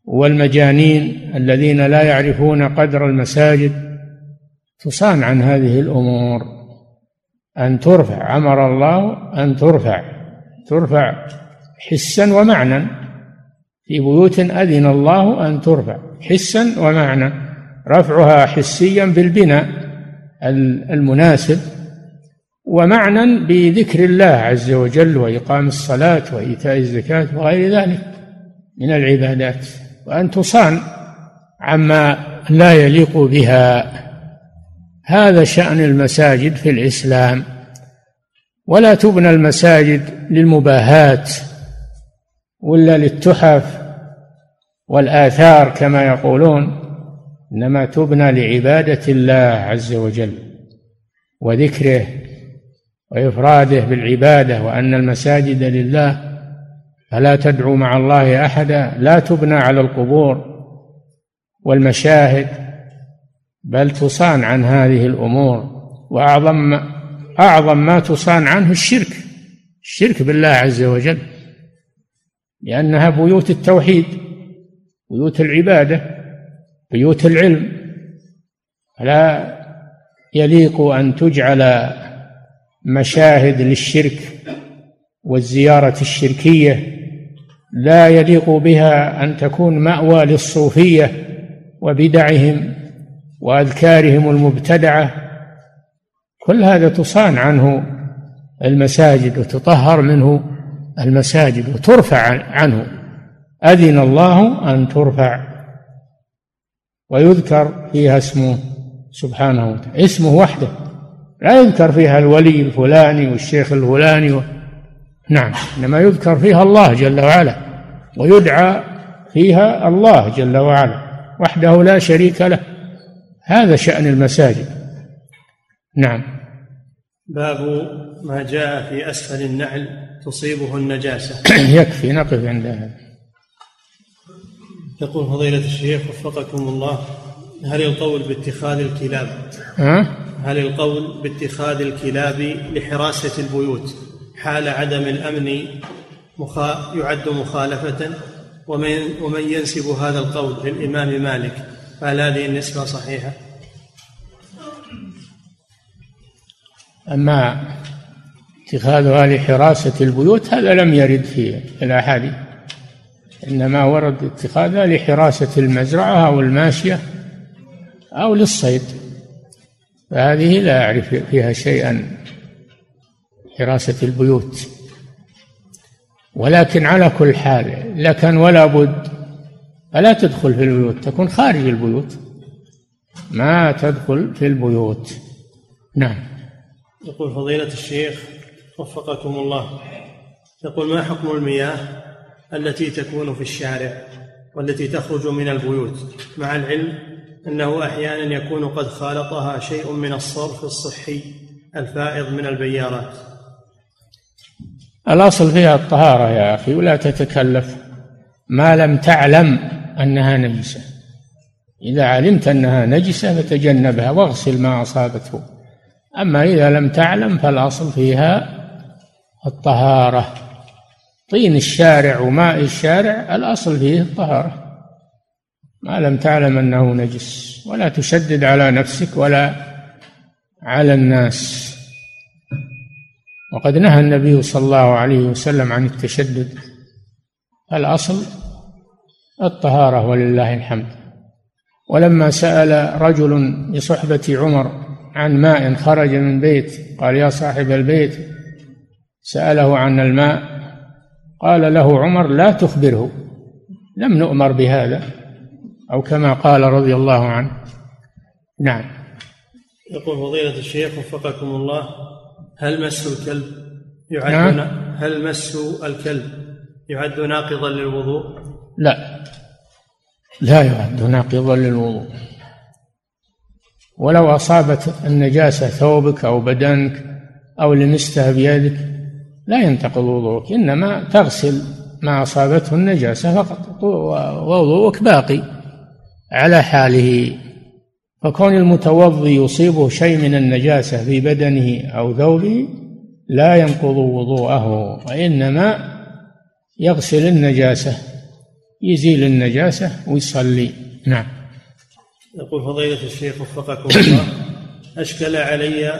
[SPEAKER 2] والمجانين الذين لا يعرفون قدر المساجد تصان عن هذه الامور ان ترفع امر الله ان ترفع ترفع حسا ومعنى في بيوت اذن الله ان ترفع حسا ومعنى رفعها حسيا بالبناء المناسب ومعنى بذكر الله عز وجل واقام الصلاه وايتاء الزكاه وغير ذلك من العبادات وأن تصان عما لا يليق بها هذا شأن المساجد في الإسلام ولا تبنى المساجد للمباهات ولا للتحف والآثار كما يقولون إنما تبنى لعبادة الله عز وجل وذكره وإفراده بالعبادة وأن المساجد لله فلا تدعو مع الله احدا لا تبنى على القبور والمشاهد بل تصان عن هذه الامور واعظم اعظم ما تصان عنه الشرك الشرك بالله عز وجل لانها بيوت التوحيد بيوت العباده بيوت العلم لا يليق ان تجعل مشاهد للشرك والزياره الشركيه لا يليق بها أن تكون مأوى للصوفية وبدعهم وأذكارهم المبتدعة كل هذا تصان عنه المساجد وتطهر منه المساجد وترفع عنه أذن الله أن ترفع ويذكر فيها اسمه سبحانه وتعالى اسمه وحده لا يذكر فيها الولي الفلاني والشيخ الفلاني نعم إنما يذكر فيها الله جل وعلا ويدعى فيها الله جل وعلا وحده لا شريك له هذا شأن المساجد نعم
[SPEAKER 1] باب ما جاء في أسفل النعل تصيبه النجاسة
[SPEAKER 2] يكفي نقف عند هذا
[SPEAKER 1] يقول فضيلة الشيخ وفقكم الله هل القول باتخاذ الكلاب ها؟ هل القول باتخاذ الكلاب لحراسة البيوت حال عدم الأمن مخا يعد مخالفة ومن ومن ينسب هذا القول للإمام مالك فهل هذه النسبة صحيحة؟
[SPEAKER 2] أما اتخاذها لحراسة البيوت هذا لم يرد في الأحاديث إنما ورد اتخاذها لحراسة المزرعة أو الماشية أو للصيد فهذه لا أعرف فيها شيئا حراسة البيوت ولكن على كل حال لكن ولا بد فلا تدخل في البيوت تكون خارج البيوت ما تدخل في البيوت نعم
[SPEAKER 1] يقول فضيلة الشيخ وفقكم الله يقول ما حكم المياه التي تكون في الشارع والتي تخرج من البيوت مع العلم أنه أحيانا يكون قد خالطها شيء من الصرف الصحي الفائض من البيارات
[SPEAKER 2] الأصل فيها الطهارة يا أخي ولا تتكلف ما لم تعلم أنها نجسة إذا علمت أنها نجسة فتجنبها واغسل ما أصابته أما إذا لم تعلم فالأصل فيها الطهارة طين الشارع وماء الشارع الأصل فيه الطهارة ما لم تعلم أنه نجس ولا تشدد على نفسك ولا على الناس وقد نهى النبي صلى الله عليه وسلم عن التشدد الأصل الطهارة ولله الحمد ولما سأل رجل بصحبة عمر عن ماء خرج من بيت قال يا صاحب البيت سأله عن الماء قال له عمر لا تخبره لم نؤمر بهذا أو كما قال رضي الله عنه نعم
[SPEAKER 1] يقول فضيلة الشيخ وفقكم الله هل مس الكلب يعد نعم؟ هل مس الكلب يعد ناقضا للوضوء؟
[SPEAKER 2] لا لا يعد ناقضا للوضوء ولو أصابت النجاسة ثوبك أو بدنك أو لمسته بيدك لا ينتقض وضوءك إنما تغسل ما أصابته النجاسة فقط ووضوءك باقي على حاله فكون المتوضي يصيبه شيء من النجاسة في بدنه أو ثوبه لا ينقض وضوءه وإنما يغسل النجاسة يزيل النجاسة ويصلي نعم
[SPEAKER 1] يقول فضيلة الشيخ وفقكم الله أشكل علي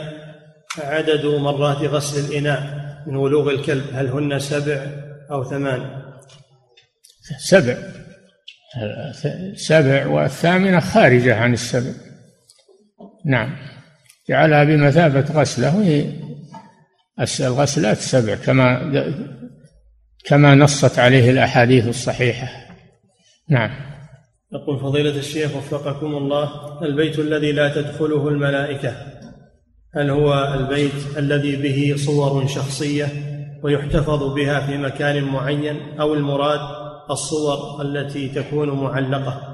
[SPEAKER 1] عدد مرات غسل الإناء من ولوغ الكلب هل هن سبع أو ثمان
[SPEAKER 2] سبع سبع والثامنة خارجة عن السبع نعم جعلها بمثابة غسلة وهي الغسلات سبع كما كما نصت عليه الأحاديث الصحيحة نعم
[SPEAKER 1] يقول فضيلة الشيخ وفقكم الله البيت الذي لا تدخله الملائكة هل هو البيت الذي به صور شخصية ويحتفظ بها في مكان معين أو المراد الصور التي تكون معلقة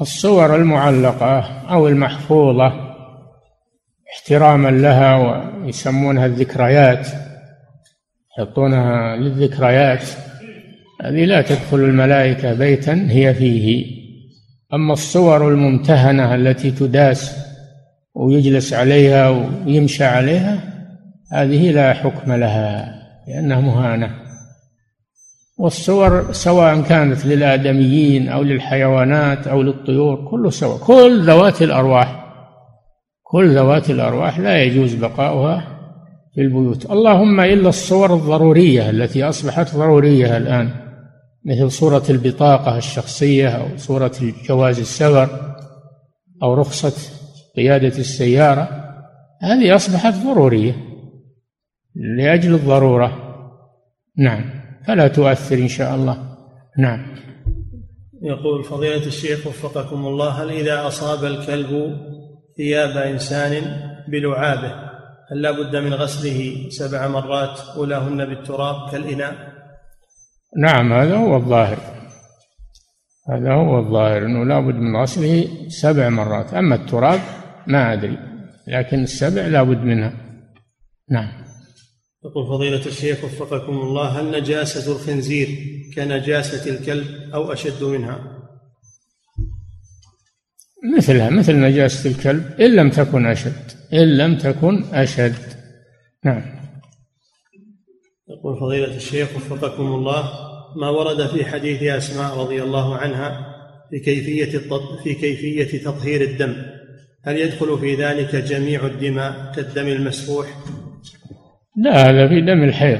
[SPEAKER 2] الصور المعلقة أو المحفوظة احتراما لها ويسمونها الذكريات يحطونها للذكريات هذه لا تدخل الملائكة بيتا هي فيه أما الصور الممتهنة التي تداس ويجلس عليها ويمشى عليها هذه لا حكم لها لأنها مهانة والصور سواء كانت للآدميين أو للحيوانات أو للطيور كله سواء كل ذوات الأرواح كل ذوات الأرواح لا يجوز بقاؤها في البيوت اللهم إلا الصور الضرورية التي أصبحت ضرورية الآن مثل صورة البطاقة الشخصية أو صورة جواز السفر أو رخصة قيادة السيارة هذه أصبحت ضرورية لأجل الضرورة نعم فلا تؤثر إن شاء الله نعم
[SPEAKER 1] يقول فضيلة الشيخ وفقكم الله هل إذا أصاب الكلب ثياب إنسان بلعابه هل لا بد من غسله سبع مرات أولاهن بالتراب كالإناء
[SPEAKER 2] نعم هذا هو الظاهر هذا هو الظاهر أنه لا بد من غسله سبع مرات أما التراب ما أدري لكن السبع لا بد منها نعم
[SPEAKER 1] يقول فضيلة الشيخ وفقكم الله هل نجاسة الخنزير كنجاسة الكلب أو أشد منها؟
[SPEAKER 2] مثلها مثل نجاسة الكلب إن لم تكن أشد إن لم تكن أشد نعم
[SPEAKER 1] يقول فضيلة الشيخ وفقكم الله ما ورد في حديث أسماء رضي الله عنها في كيفية في كيفية تطهير الدم هل يدخل في ذلك جميع الدماء كالدم المسفوح؟
[SPEAKER 2] لا هذا في دم الحيض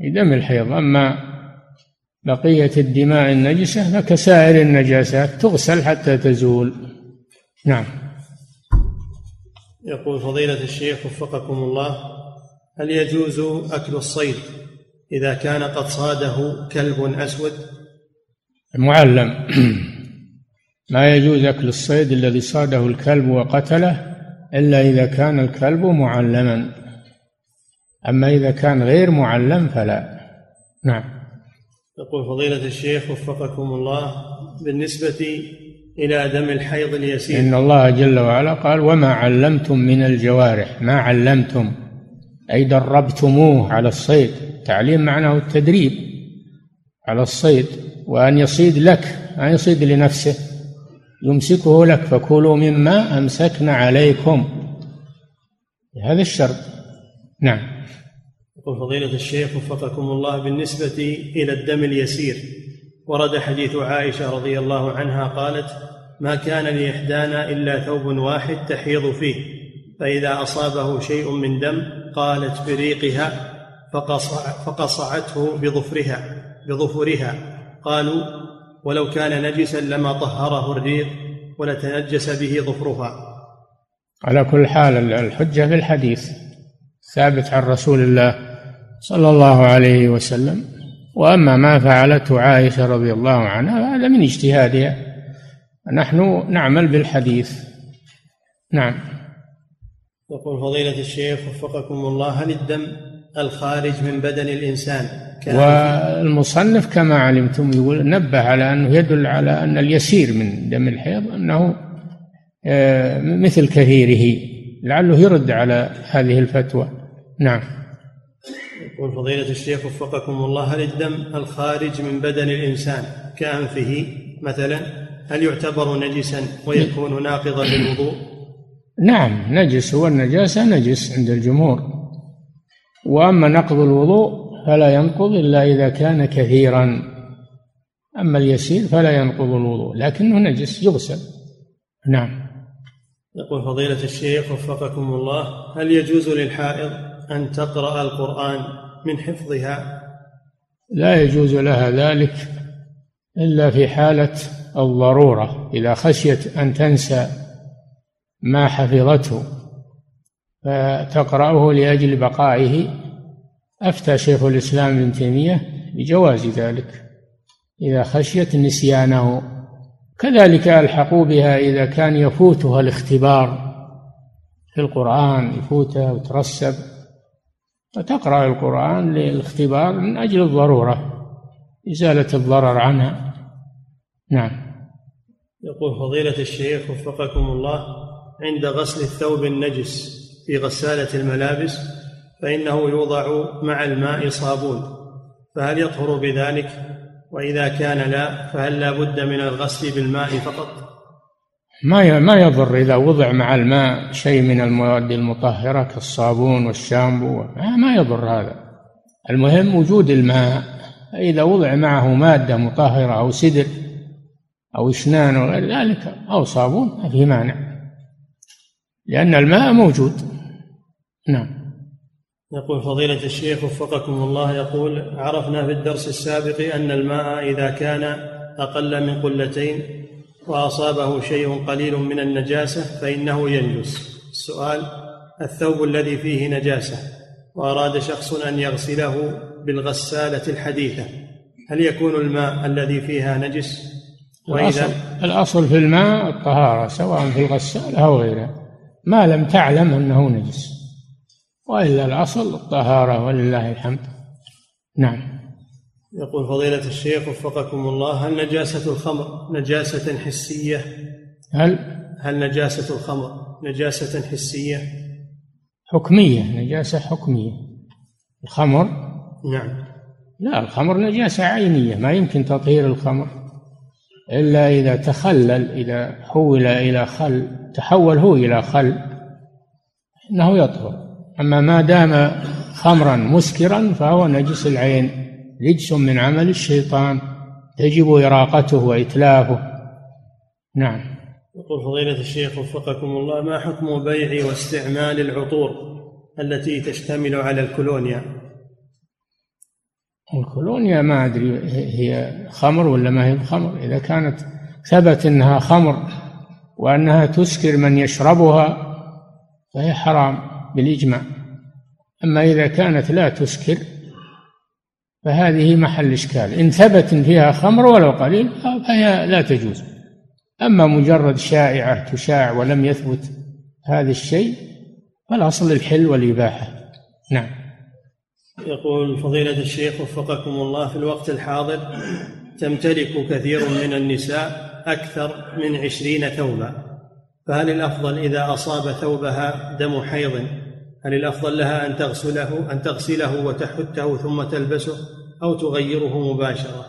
[SPEAKER 2] في دم الحيض أما بقية الدماء النجسة فكسائر النجاسات تغسل حتى تزول نعم
[SPEAKER 1] يقول فضيلة الشيخ وفقكم الله هل يجوز أكل الصيد إذا كان قد صاده كلب أسود
[SPEAKER 2] معلم ما يجوز أكل الصيد الذي صاده الكلب وقتله إلا إذا كان الكلب معلما أما إذا كان غير معلم فلا نعم
[SPEAKER 1] يقول فضيلة الشيخ وفقكم الله بالنسبة إلى دم الحيض اليسير
[SPEAKER 2] إن الله جل وعلا قال وما علمتم من الجوارح ما علمتم أي دربتموه على الصيد تعليم معناه التدريب على الصيد وأن يصيد لك ما يصيد لنفسه يمسكه لك فكلوا مما أمسكنا عليكم هذا الشرط نعم يقول
[SPEAKER 1] فضيلة الشيخ وفقكم الله بالنسبة إلى الدم اليسير ورد حديث عائشة رضي الله عنها قالت ما كان لإحدانا إلا ثوب واحد تحيض فيه فإذا أصابه شيء من دم قالت بريقها فقصع فقصعته بظفرها بظفرها قالوا ولو كان نجسا لما طهره الريق ولتنجس به ظفرها
[SPEAKER 2] على كل حال الحجة في الحديث ثابت عن رسول الله صلى الله عليه وسلم واما ما فعلته عائشه رضي الله عنها هذا من اجتهادها نحن نعمل بالحديث نعم
[SPEAKER 1] يقول فضيلة الشيخ وفقكم الله هل الدم الخارج من بدن الإنسان
[SPEAKER 2] والمصنف كما علمتم يقول نبه على أنه يدل على أن اليسير من دم الحيض أنه آه، مثل كثيره لعله يرد على هذه الفتوى نعم
[SPEAKER 1] يقول فضيلة الشيخ وفقكم الله هل الدم الخارج من بدن الإنسان كأنفه مثلا هل يعتبر نجسا ويكون ناقضا للوضوء؟
[SPEAKER 2] نعم نجس والنجاسة نجس عند الجمهور وأما نقض الوضوء فلا ينقض إلا إذا كان كثيرا أما اليسير فلا ينقض الوضوء لكنه نجس يغسل نعم
[SPEAKER 1] يقول فضيلة الشيخ وفقكم الله هل يجوز للحائض أن تقرأ القرآن من حفظها
[SPEAKER 2] لا يجوز لها ذلك إلا في حالة الضرورة إذا خشيت أن تنسى ما حفظته فتقرأه لأجل بقائه أفتى شيخ الإسلام ابن تيمية بجواز ذلك إذا خشيت نسيانه كذلك ألحقوا بها إذا كان يفوتها الاختبار في القرآن يفوته وترسب وتقرأ القرآن للاختبار من أجل الضرورة إزالة الضرر عنها نعم
[SPEAKER 1] يقول فضيلة الشيخ وفقكم الله عند غسل الثوب النجس في غسالة الملابس فإنه يوضع مع الماء صابون فهل يطهر بذلك وإذا كان لا فهل لا بد من الغسل بالماء فقط
[SPEAKER 2] ما ما يضر إذا وضع مع الماء شيء من المواد المطهرة كالصابون والشامبو آه، ما يضر هذا المهم وجود الماء إذا وضع معه مادة مطهرة أو سدر أو إشنان وغير ذلك أو صابون ما في مانع لأن الماء موجود نعم
[SPEAKER 1] يقول فضيلة الشيخ وفقكم الله يقول عرفنا في الدرس السابق أن الماء إذا كان أقل من قلتين وأصابه شيء قليل من النجاسة فإنه ينجس السؤال الثوب الذي فيه نجاسة وأراد شخص أن يغسله بالغسالة الحديثة هل يكون الماء الذي فيها نجس
[SPEAKER 2] وإذا الأصل, الأصل في الماء الطهارة سواء في الغسالة أو غيرها ما لم تعلم أنه نجس وإلا الأصل الطهارة ولله الحمد نعم
[SPEAKER 1] يقول فضيلة الشيخ وفقكم الله هل نجاسة الخمر نجاسة حسية؟
[SPEAKER 2] هل
[SPEAKER 1] هل نجاسة الخمر نجاسة حسية؟
[SPEAKER 2] حكمية نجاسة حكمية الخمر
[SPEAKER 1] نعم
[SPEAKER 2] لا الخمر نجاسة عينية ما يمكن تطهير الخمر إلا إذا تخلل إذا حول إلى خل تحول هو إلى خل إنه يطهر أما ما دام خمرا مسكرا فهو نجس العين رجس من عمل الشيطان يجب إراقته وإتلافه نعم
[SPEAKER 1] يقول فضيلة الشيخ وفقكم الله ما حكم بيع واستعمال العطور التي تشتمل على الكولونيا
[SPEAKER 2] الكولونيا ما أدري هي خمر ولا ما هي خمر إذا كانت ثبت أنها خمر وأنها تسكر من يشربها فهي حرام بالإجماع أما إذا كانت لا تسكر فهذه محل إشكال إن ثبت فيها خمر ولو قليل فهي لا تجوز أما مجرد شائعة تشاع ولم يثبت هذا الشيء فالأصل الحل والإباحة نعم
[SPEAKER 1] يقول فضيلة الشيخ وفقكم الله في الوقت الحاضر تمتلك كثير من النساء أكثر من عشرين ثوبا فهل الأفضل إذا أصاب ثوبها دم حيض هل الأفضل لها أن تغسله أن تغسله وتحته ثم تلبسه أو تغيره مباشرة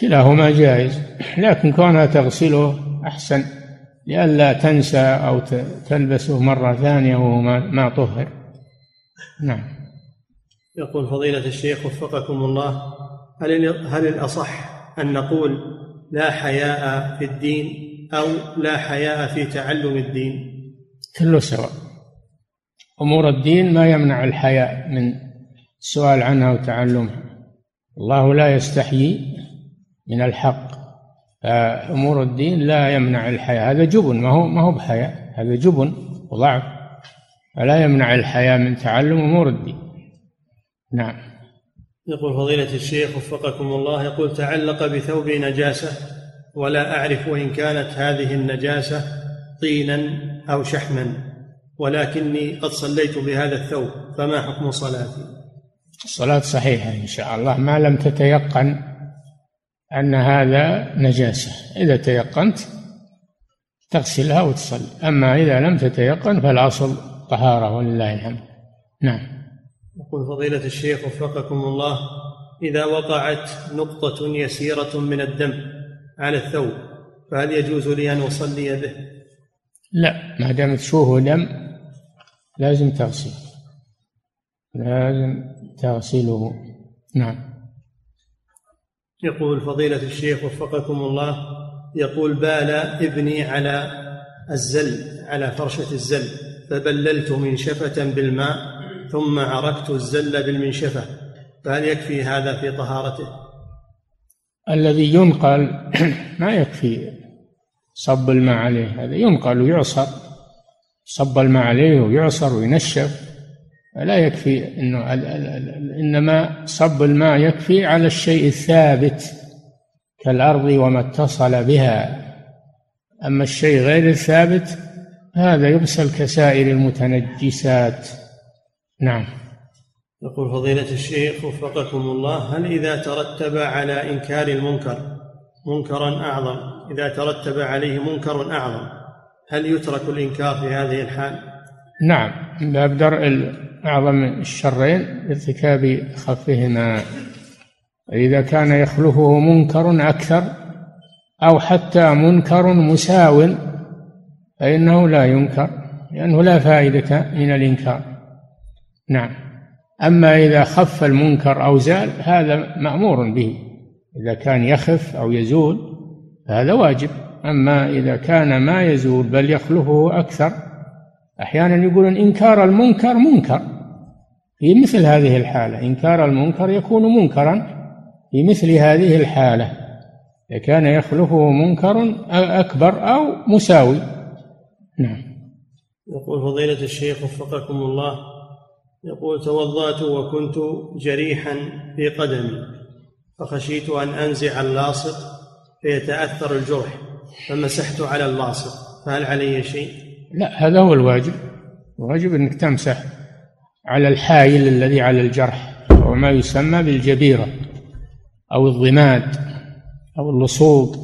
[SPEAKER 2] كلاهما جائز لكن كونها تغسله أحسن لئلا تنسى أو تلبسه مرة ثانية وهو ما طهر نعم
[SPEAKER 1] يقول فضيلة الشيخ وفقكم الله هل هل الأصح أن نقول لا حياء في الدين أو لا حياء في تعلم الدين
[SPEAKER 2] كله سواء أمور الدين ما يمنع الحياء من السؤال عنها وتعلمها الله لا يستحيي من الحق أمور الدين لا يمنع الحياء هذا جبن ما هو ما هو بحياء هذا جبن وضعف فلا يمنع الحياء من تعلم أمور الدين نعم
[SPEAKER 1] يقول فضيلة الشيخ وفقكم الله يقول تعلق بثوب نجاسة ولا أعرف إن كانت هذه النجاسة طينا أو شحما ولكني قد صليت بهذا الثوب فما حكم صلاتي
[SPEAKER 2] الصلاة صحيحة إن شاء الله ما لم تتيقن أن هذا نجاسة إذا تيقنت تغسلها وتصلي أما إذا لم تتيقن فالأصل طهارة ولله الحمد نعم
[SPEAKER 1] يقول فضيلة الشيخ وفقكم الله إذا وقعت نقطة يسيرة من الدم على الثوب فهل يجوز لي أن أصلي به؟
[SPEAKER 2] لا ما دام تشوه دم لازم تغسل لازم تغسله نعم
[SPEAKER 1] يقول فضيلة الشيخ وفقكم الله يقول بال ابني على الزل على فرشة الزل فبللت منشفة بالماء ثم عركت الزل بالمنشفة فهل يكفي هذا في طهارته؟
[SPEAKER 2] الذي ينقل ما يكفي صب الماء عليه هذا ينقل ويعصر صب الماء عليه ويعصر وينشف فلا يكفي انه انما صب الماء يكفي على الشيء الثابت كالارض وما اتصل بها اما الشيء غير الثابت هذا يغسل كسائر المتنجسات نعم
[SPEAKER 1] يقول فضيلة الشيخ وفقكم الله هل إذا ترتب على إنكار المنكر منكرا أعظم إذا ترتب عليه منكر أعظم هل يترك الإنكار في هذه الحال؟ نعم باب درء
[SPEAKER 2] أعظم الشرين ارتكاب خفهما إذا كان يخلفه منكر أكثر أو حتى منكر مساو فإنه لا ينكر لأنه لا فائدة من الإنكار نعم أما إذا خف المنكر أو زال هذا مأمور به إذا كان يخف أو يزول فهذا واجب أما إذا كان ما يزول بل يخلفه أكثر أحيانا يقولون إنكار المنكر منكر في مثل هذه الحالة إنكار المنكر يكون منكرا في مثل هذه الحالة إذا كان يخلفه منكر أكبر أو مساوي نعم
[SPEAKER 1] يقول فضيلة الشيخ وفقكم الله يقول توضأت وكنت جريحا في قدمي فخشيت أن أنزع اللاصق فيتأثر الجرح فمسحت على اللاصق فهل علي شيء؟
[SPEAKER 2] لا هذا هو الواجب الواجب انك تمسح على الحائل الذي على الجرح او ما يسمى بالجبيره او الضماد او اللصوب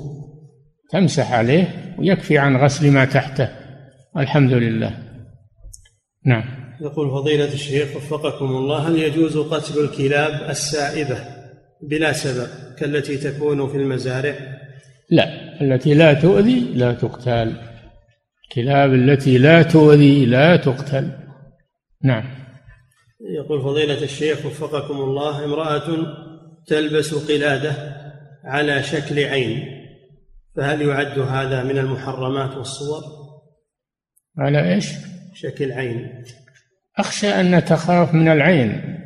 [SPEAKER 2] تمسح عليه ويكفي عن غسل ما تحته الحمد لله نعم
[SPEAKER 1] يقول فضيلة الشيخ وفقكم الله هل يجوز قتل الكلاب السائبة بلا سبب كالتي تكون في المزارع؟
[SPEAKER 2] لا التي لا تؤذي لا تقتل الكلاب التي لا تؤذي لا تقتل نعم
[SPEAKER 1] يقول فضيلة الشيخ وفقكم الله امرأة تلبس قلادة على شكل عين فهل يعد هذا من المحرمات والصور؟
[SPEAKER 2] على ايش؟
[SPEAKER 1] شكل عين
[SPEAKER 2] أخشى أن تخاف من العين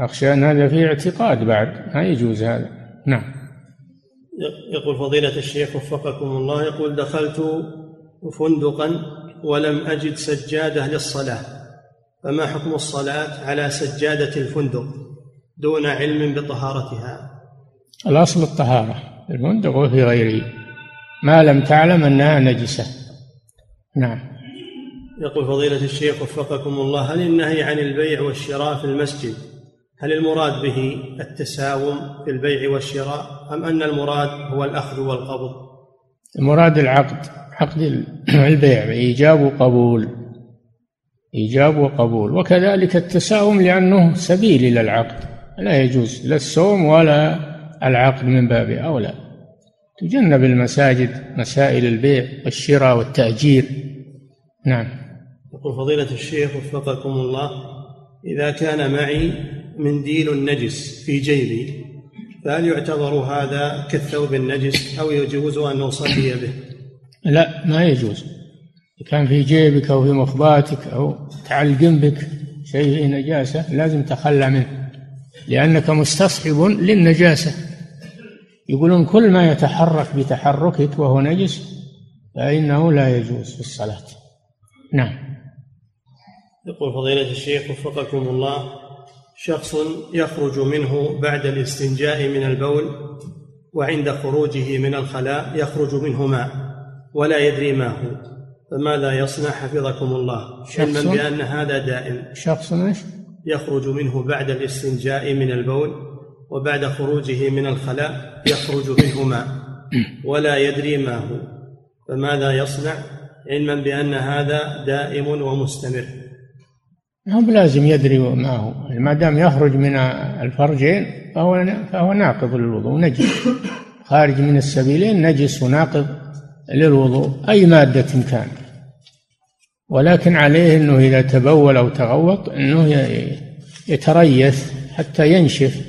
[SPEAKER 2] أخشى أن هذا فيه اعتقاد بعد ما يجوز هذا نعم
[SPEAKER 1] يقول فضيلة الشيخ وفقكم الله يقول دخلت فندقا ولم أجد سجادة للصلاة فما حكم الصلاة على سجادة الفندق دون علم بطهارتها
[SPEAKER 2] الأصل الطهارة في الفندق وفي غيره ما لم تعلم أنها نجسة نعم
[SPEAKER 1] يقول فضيلة الشيخ وفقكم الله هل النهي عن البيع والشراء في المسجد هل المراد به التساوم في البيع والشراء أم أن المراد هو الأخذ والقبض
[SPEAKER 2] المراد العقد عقد البيع إيجاب وقبول إيجاب وقبول وكذلك التساوم لأنه سبيل إلى العقد لا يجوز لا الصوم ولا العقد من باب أولى تجنب المساجد مسائل البيع والشراء والتأجير نعم
[SPEAKER 1] يقول فضيلة الشيخ وفقكم الله إذا كان معي منديل نجس في جيبي فهل يعتبر هذا كالثوب النجس أو يجوز أن أصلي به
[SPEAKER 2] لا ما يجوز كان في جيبك أو في مخباتك أو تعلقن بك شيء نجاسة لازم تخلى منه لأنك مستصحب للنجاسة يقولون كل ما يتحرك بتحركك وهو نجس فإنه لا يجوز في الصلاة نعم
[SPEAKER 1] يقول فضيلة الشيخ وفقكم الله شخص يخرج منه بعد الاستنجاء من البول وعند خروجه من الخلاء يخرج منه ماء ولا يدري ما هو فماذا يصنع حفظكم الله
[SPEAKER 2] علما
[SPEAKER 1] بأن هذا دائم
[SPEAKER 2] شخص
[SPEAKER 1] يخرج منه بعد الاستنجاء من البول وبعد خروجه من الخلاء يخرج منه ماء ولا يدري ما هو فماذا يصنع علما بأن هذا دائم ومستمر
[SPEAKER 2] ما هو بلازم يدري ما هو يعني ما دام يخرج من الفرجين فهو فهو ناقض للوضوء نجس خارج من السبيلين نجس وناقض للوضوء أي مادة كان ولكن عليه أنه إذا تبول أو تغوط أنه يتريث حتى ينشف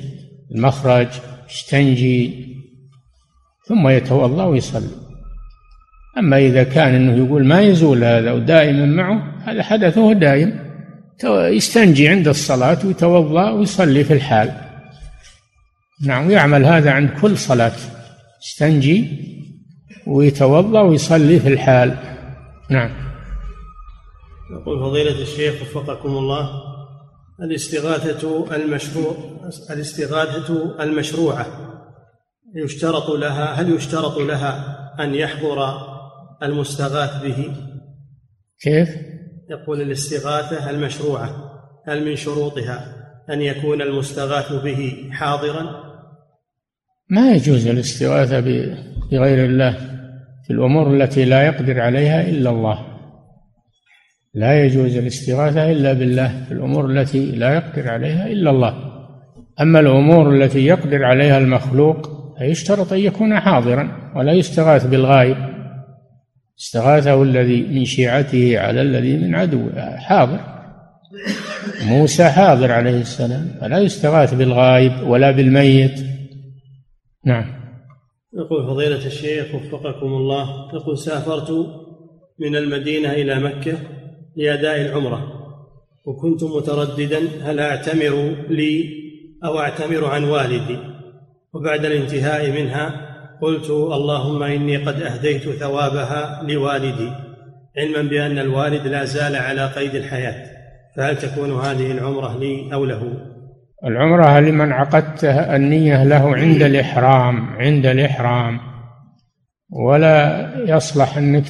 [SPEAKER 2] المخرج يستنجي ثم يتوضأ ويصلي أما إذا كان أنه يقول ما يزول هذا ودائما معه هذا حدثه دائم يستنجي عند الصلاة ويتوضأ ويصلي في الحال نعم ويعمل هذا عند كل صلاة يستنجي ويتوضأ ويصلي في الحال نعم
[SPEAKER 1] يقول فضيلة الشيخ وفقكم الله الاستغاثة المشروع الاستغاثة المشروعة يشترط لها هل يشترط لها أن يحضر المستغاث به؟
[SPEAKER 2] كيف؟
[SPEAKER 1] يقول الاستغاثة المشروعة هل من شروطها أن يكون المستغاث به حاضرا
[SPEAKER 2] ما يجوز الاستغاثة بغير الله في الأمور التي لا يقدر عليها إلا الله لا يجوز الاستغاثة إلا بالله في الأمور التي لا يقدر عليها إلا الله أما الأمور التي يقدر عليها المخلوق فيشترط أن يكون حاضرا ولا يستغاث بالغائب استغاثه الذي من شيعته على الذي من عدوه آه، حاضر موسى حاضر عليه السلام فلا يستغاث بالغائب ولا بالميت نعم
[SPEAKER 1] يقول فضيلة الشيخ وفقكم الله يقول سافرت من المدينة إلى مكة لأداء العمرة وكنت مترددا هل أعتمر لي أو أعتمر عن والدي وبعد الانتهاء منها قلت اللهم إني قد أهديت ثوابها لوالدي علما بأن الوالد لا زال على قيد الحياة فهل تكون هذه العمرة لي أو له
[SPEAKER 2] العمرة لمن عقدت النية له عند الإحرام عند الإحرام ولا يصلح أنك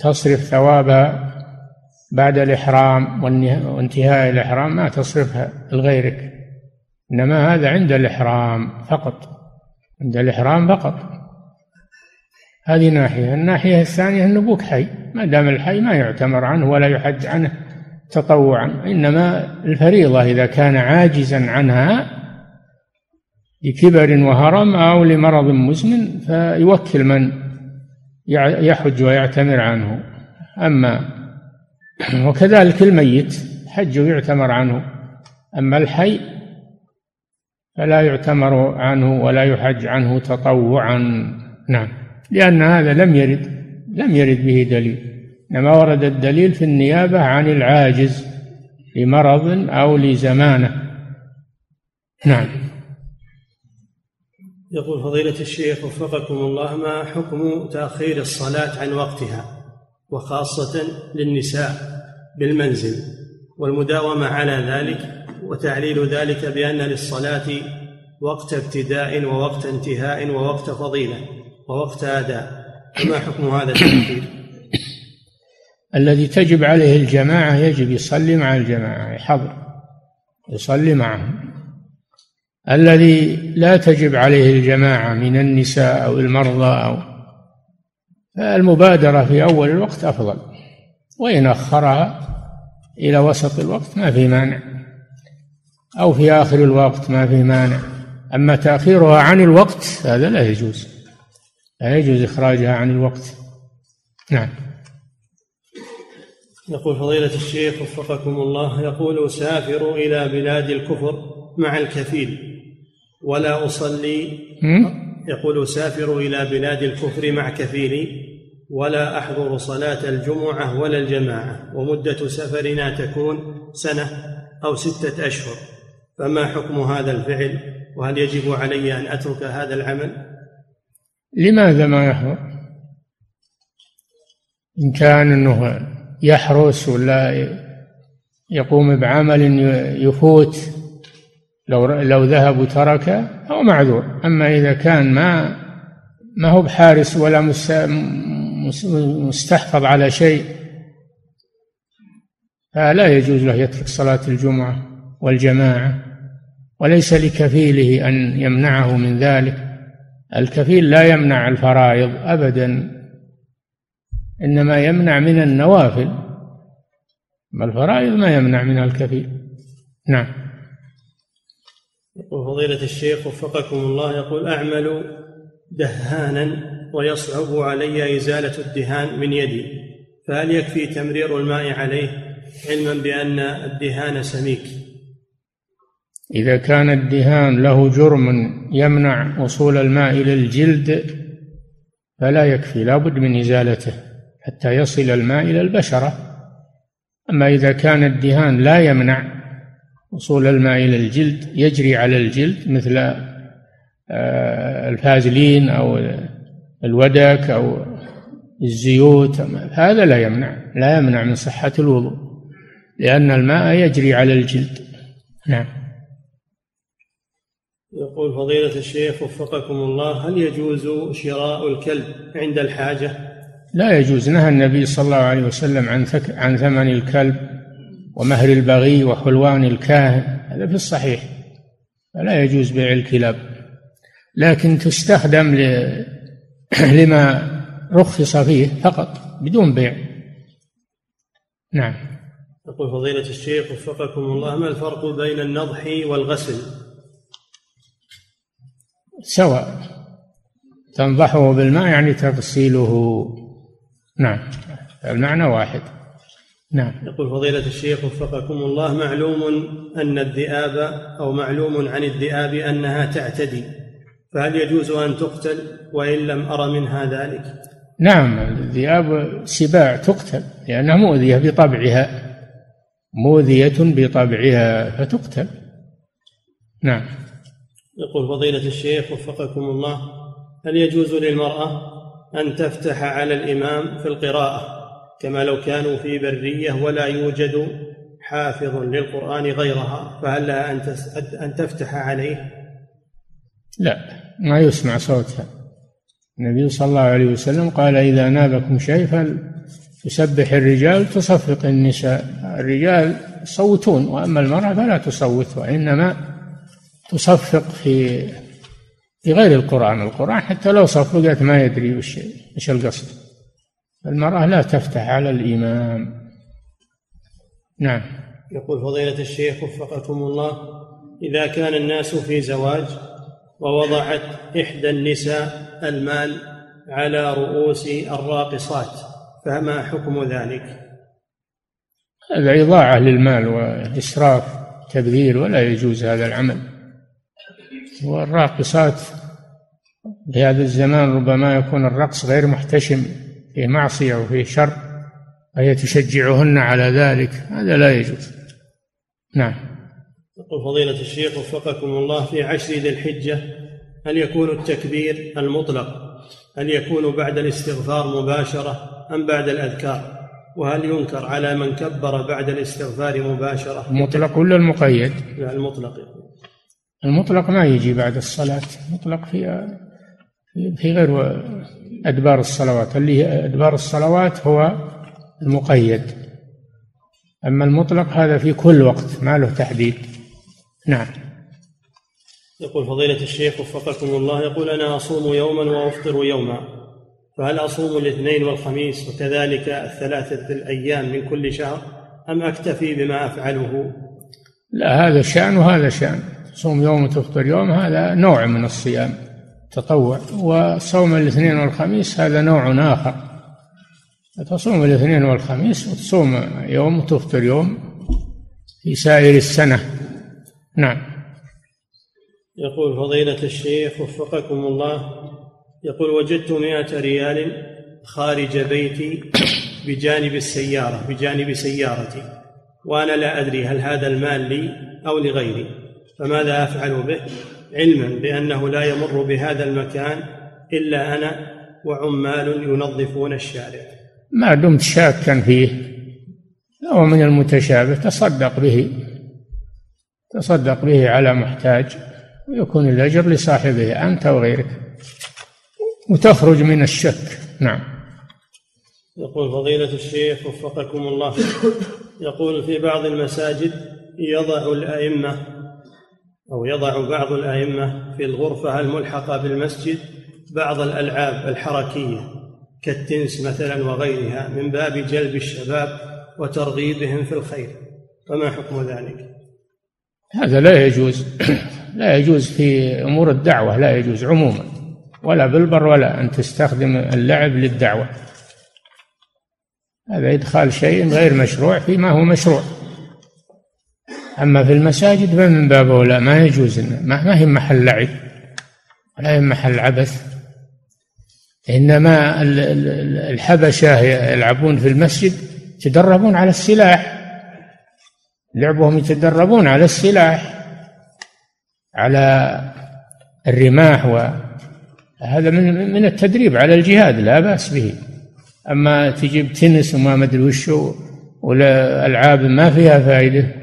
[SPEAKER 2] تصرف ثوابها بعد الإحرام وانتهاء الإحرام ما تصرفها لغيرك إنما هذا عند الإحرام فقط عند الإحرام فقط هذه ناحية الناحية الثانية أن أبوك حي ما دام الحي ما يعتمر عنه ولا يحج عنه تطوعا إنما الفريضة إذا كان عاجزا عنها لكبر وهرم أو لمرض مزمن فيوكل من يحج ويعتمر عنه أما وكذلك الميت حج يعتمر عنه أما الحي فلا يعتمر عنه ولا يحج عنه تطوعا نعم لأن هذا لم يرد لم يرد به دليل إنما ورد الدليل في النيابة عن العاجز لمرض أو لزمانة نعم
[SPEAKER 1] يقول فضيلة الشيخ وفقكم الله ما حكم تأخير الصلاة عن وقتها وخاصة للنساء بالمنزل والمداومة على ذلك وتعليل ذلك بأن للصلاة وقت ابتداء ووقت انتهاء ووقت فضيلة وهو هذا فما حكم هذا التأخير
[SPEAKER 2] الذي تجب عليه الجماعة يجب يصلي مع الجماعة يحضر يصلي معهم الذي لا تجب عليه الجماعة من النساء أو المرضى أو فالمبادرة في أول الوقت أفضل وإن أخرها إلى وسط الوقت ما في مانع أو في آخر الوقت ما في مانع أما تأخيرها عن الوقت هذا لا يجوز لا يجوز إخراجها عن الوقت نعم
[SPEAKER 1] يقول فضيلة الشيخ وفقكم الله يقول سافر إلى بلاد الكفر مع الكفيل ولا أصلي يقول سافر إلى بلاد الكفر مع كفيلي ولا أحضر صلاة الجمعة ولا الجماعة ومدة سفرنا تكون سنة أو ستة أشهر فما حكم هذا الفعل وهل يجب علي أن أترك هذا العمل
[SPEAKER 2] لماذا ما يحضر إن كان أنه يحرس ولا يقوم بعمل يفوت لو لو ذهب وترك هو معذور أما إذا كان ما ما هو بحارس ولا مستحفظ على شيء فلا يجوز له يترك صلاة الجمعة والجماعة وليس لكفيله أن يمنعه من ذلك الكفيل لا يمنع الفرائض أبدا إنما يمنع من النوافل ما الفرائض ما يمنع منها الكفيل نعم
[SPEAKER 1] يقول فضيلة الشيخ وفقكم الله يقول أعمل دهانا ويصعب علي إزالة الدهان من يدي فهل يكفي تمرير الماء عليه علما بأن الدهان سميك
[SPEAKER 2] إذا كان الدهان له جرم يمنع وصول الماء إلى الجلد فلا يكفي لابد من إزالته حتى يصل الماء إلى البشرة أما إذا كان الدهان لا يمنع وصول الماء إلى الجلد يجري على الجلد مثل آه، الفازلين أو الودك أو الزيوت هذا لا يمنع لا يمنع من صحة الوضوء لأن الماء يجري على الجلد نعم
[SPEAKER 1] يقول فضيلة الشيخ وفقكم الله هل يجوز شراء الكلب عند الحاجة؟
[SPEAKER 2] لا يجوز نهى النبي صلى الله عليه وسلم عن ثك عن ثمن الكلب ومهر البغي وحلوان الكاهن هذا في الصحيح فلا يجوز بيع الكلاب لكن تستخدم ل... لما رخص فيه فقط بدون بيع نعم
[SPEAKER 1] يقول فضيلة الشيخ وفقكم الله ما الفرق بين النضح والغسل؟
[SPEAKER 2] سواء تنضحه بالماء يعني تغسله نعم المعنى واحد نعم
[SPEAKER 1] يقول فضيلة الشيخ وفقكم الله معلوم أن الذئاب أو معلوم عن الذئاب أنها تعتدي فهل يجوز أن تقتل وإن لم أر منها ذلك
[SPEAKER 2] نعم الذئاب سباع تقتل لأنها مؤذية بطبعها مؤذية بطبعها فتقتل نعم
[SPEAKER 1] يقول فضيلة الشيخ وفقكم الله هل يجوز للمرأة أن تفتح على الإمام في القراءة كما لو كانوا في برية ولا يوجد حافظ للقرآن غيرها فهل لها أن أن تفتح عليه؟
[SPEAKER 2] لا ما يسمع صوتها النبي صلى الله عليه وسلم قال إذا نابكم شيء فسبح الرجال تصفق النساء الرجال يصوتون وأما المرأة فلا تصوت وإنما تصفق في في غير القرآن القرآن حتى لو صفقت ما يدري وش ايش القصد المرأة لا تفتح على الإمام نعم
[SPEAKER 1] يقول فضيلة الشيخ وفقكم الله إذا كان الناس في زواج ووضعت إحدى النساء المال على رؤوس الراقصات فما حكم ذلك؟
[SPEAKER 2] هذا إضاعة للمال وإسراف تبذير ولا يجوز هذا العمل والراقصات في هذا الزمان ربما يكون الرقص غير محتشم فيه معصية وفيه شر فهي تشجعهن على ذلك هذا لا يجوز نعم
[SPEAKER 1] يقول فضيلة الشيخ وفقكم الله في عشر ذي الحجة هل يكون التكبير المطلق هل يكون بعد الاستغفار مباشرة أم بعد الأذكار وهل ينكر على من كبر بعد الاستغفار مباشرة
[SPEAKER 2] المطلق ولا المقيد؟
[SPEAKER 1] لا المطلق
[SPEAKER 2] المطلق ما يجي بعد الصلاة المطلق في في غير أدبار الصلوات اللي هي أدبار الصلوات هو المقيد أما المطلق هذا في كل وقت ما له تحديد نعم
[SPEAKER 1] يقول فضيلة الشيخ وفقكم الله يقول أنا أصوم يوما وأفطر يوما فهل أصوم الاثنين والخميس وكذلك الثلاثة الأيام من كل شهر أم أكتفي بما أفعله
[SPEAKER 2] لا هذا شأن وهذا شأن تصوم يوم وتفطر يوم هذا نوع من الصيام تطوع وصوم الاثنين والخميس هذا نوع آخر تصوم الاثنين والخميس وتصوم يوم وتفطر يوم في سائر السنة نعم
[SPEAKER 1] يقول فضيلة الشيخ وفقكم الله يقول وجدت مئة ريال خارج بيتي بجانب السيارة بجانب سيارتي وأنا لا أدري هل هذا المال لي أو لغيري فماذا أفعل به علما بأنه لا يمر بهذا المكان إلا أنا وعمال ينظفون الشارع
[SPEAKER 2] ما دمت شاكا فيه أو من المتشابه تصدق به تصدق به على محتاج ويكون الأجر لصاحبه أنت وغيرك وتخرج من الشك نعم
[SPEAKER 1] يقول فضيلة الشيخ وفقكم الله يقول في بعض المساجد يضع الأئمة أو يضع بعض الأئمة في الغرفة الملحقة بالمسجد بعض الألعاب الحركية كالتنس مثلا وغيرها من باب جلب الشباب وترغيبهم في الخير فما حكم ذلك؟
[SPEAKER 2] هذا لا يجوز لا يجوز في أمور الدعوة لا يجوز عموما ولا بالبر ولا أن تستخدم اللعب للدعوة هذا إدخال شيء غير مشروع فيما هو مشروع أما في المساجد فمن باب أولى ما يجوز ما هي محل لعب ولا هي محل عبث إنما الحبشة يلعبون في المسجد يتدربون على السلاح لعبهم يتدربون على السلاح على الرماح وهذا من من التدريب على الجهاد لا بأس به أما تجيب تنس وما مدري وشو ولا ألعاب ما فيها فائدة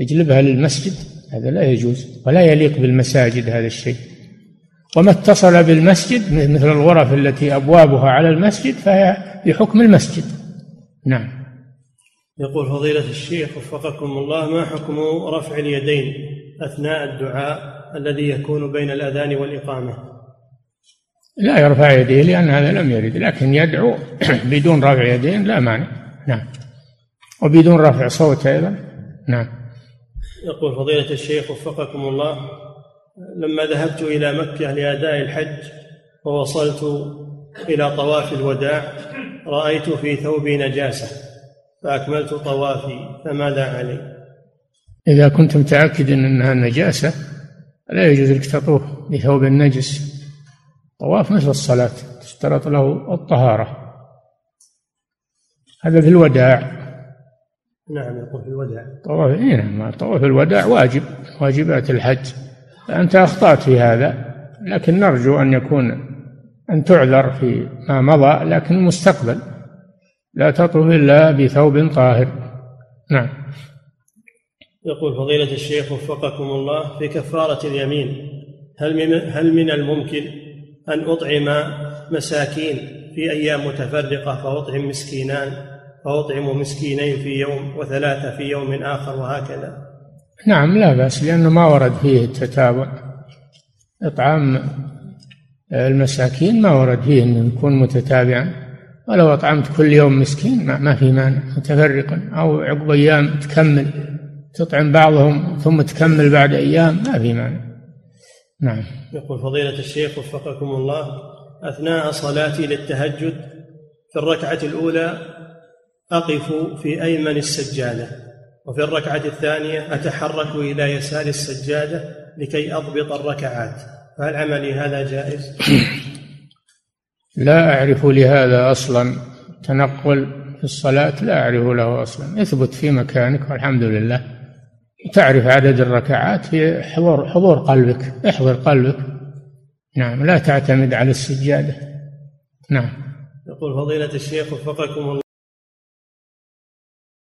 [SPEAKER 2] يجلبها للمسجد هذا لا يجوز ولا يليق بالمساجد هذا الشيء وما اتصل بالمسجد مثل الغرف التي ابوابها على المسجد فهي بحكم المسجد نعم
[SPEAKER 1] يقول فضيلة الشيخ وفقكم الله ما حكم رفع اليدين اثناء الدعاء الذي يكون بين الاذان والاقامه
[SPEAKER 2] لا يرفع يديه لان هذا لم يرد لكن يدعو بدون رفع يدين لا مانع نعم وبدون رفع صوت ايضا نعم
[SPEAKER 1] يقول فضيلة الشيخ وفقكم الله لما ذهبت إلى مكة لأداء الحج ووصلت إلى طواف الوداع رأيت في ثوبي نجاسة فأكملت طوافي فماذا علي؟
[SPEAKER 2] إذا كنت متأكد أنها نجاسة لا يجوز لك تطوف بثوب النجس طواف مثل الصلاة تشترط له الطهارة هذا في الوداع
[SPEAKER 1] نعم يقول في الوداع
[SPEAKER 2] طواف اي نعم طواف الوداع واجب واجبات الحج أنت أخطأت في هذا لكن نرجو أن يكون أن تعذر في ما مضى لكن المستقبل لا تطوف إلا بثوب طاهر نعم
[SPEAKER 1] يقول فضيلة الشيخ وفقكم الله في كفارة اليمين هل من هل من الممكن أن أطعم مساكين في أيام متفرقة فأطعم مسكينان وأطعم مسكينين في يوم وثلاثة في يوم آخر وهكذا
[SPEAKER 2] نعم لا بأس لأنه ما ورد فيه التتابع إطعام المساكين ما ورد فيه أنه يكون متتابعا ولو أطعمت كل يوم مسكين ما في مانع متفرقا أو عقب أيام تكمل تطعم بعضهم ثم تكمل بعد أيام ما في مانع نعم
[SPEAKER 1] يقول فضيلة الشيخ وفقكم الله أثناء صلاتي للتهجد في الركعة الأولى أقف في أيمن السجادة وفي الركعة الثانية أتحرك إلى يسار السجادة لكي أضبط الركعات فهل عملي هذا جائز؟
[SPEAKER 2] لا أعرف لهذا أصلا تنقل في الصلاة لا أعرف له أصلا اثبت في مكانك والحمد لله تعرف عدد الركعات في حضور حضور قلبك احضر قلبك نعم لا تعتمد على السجادة نعم
[SPEAKER 1] يقول فضيلة الشيخ وفقكم الله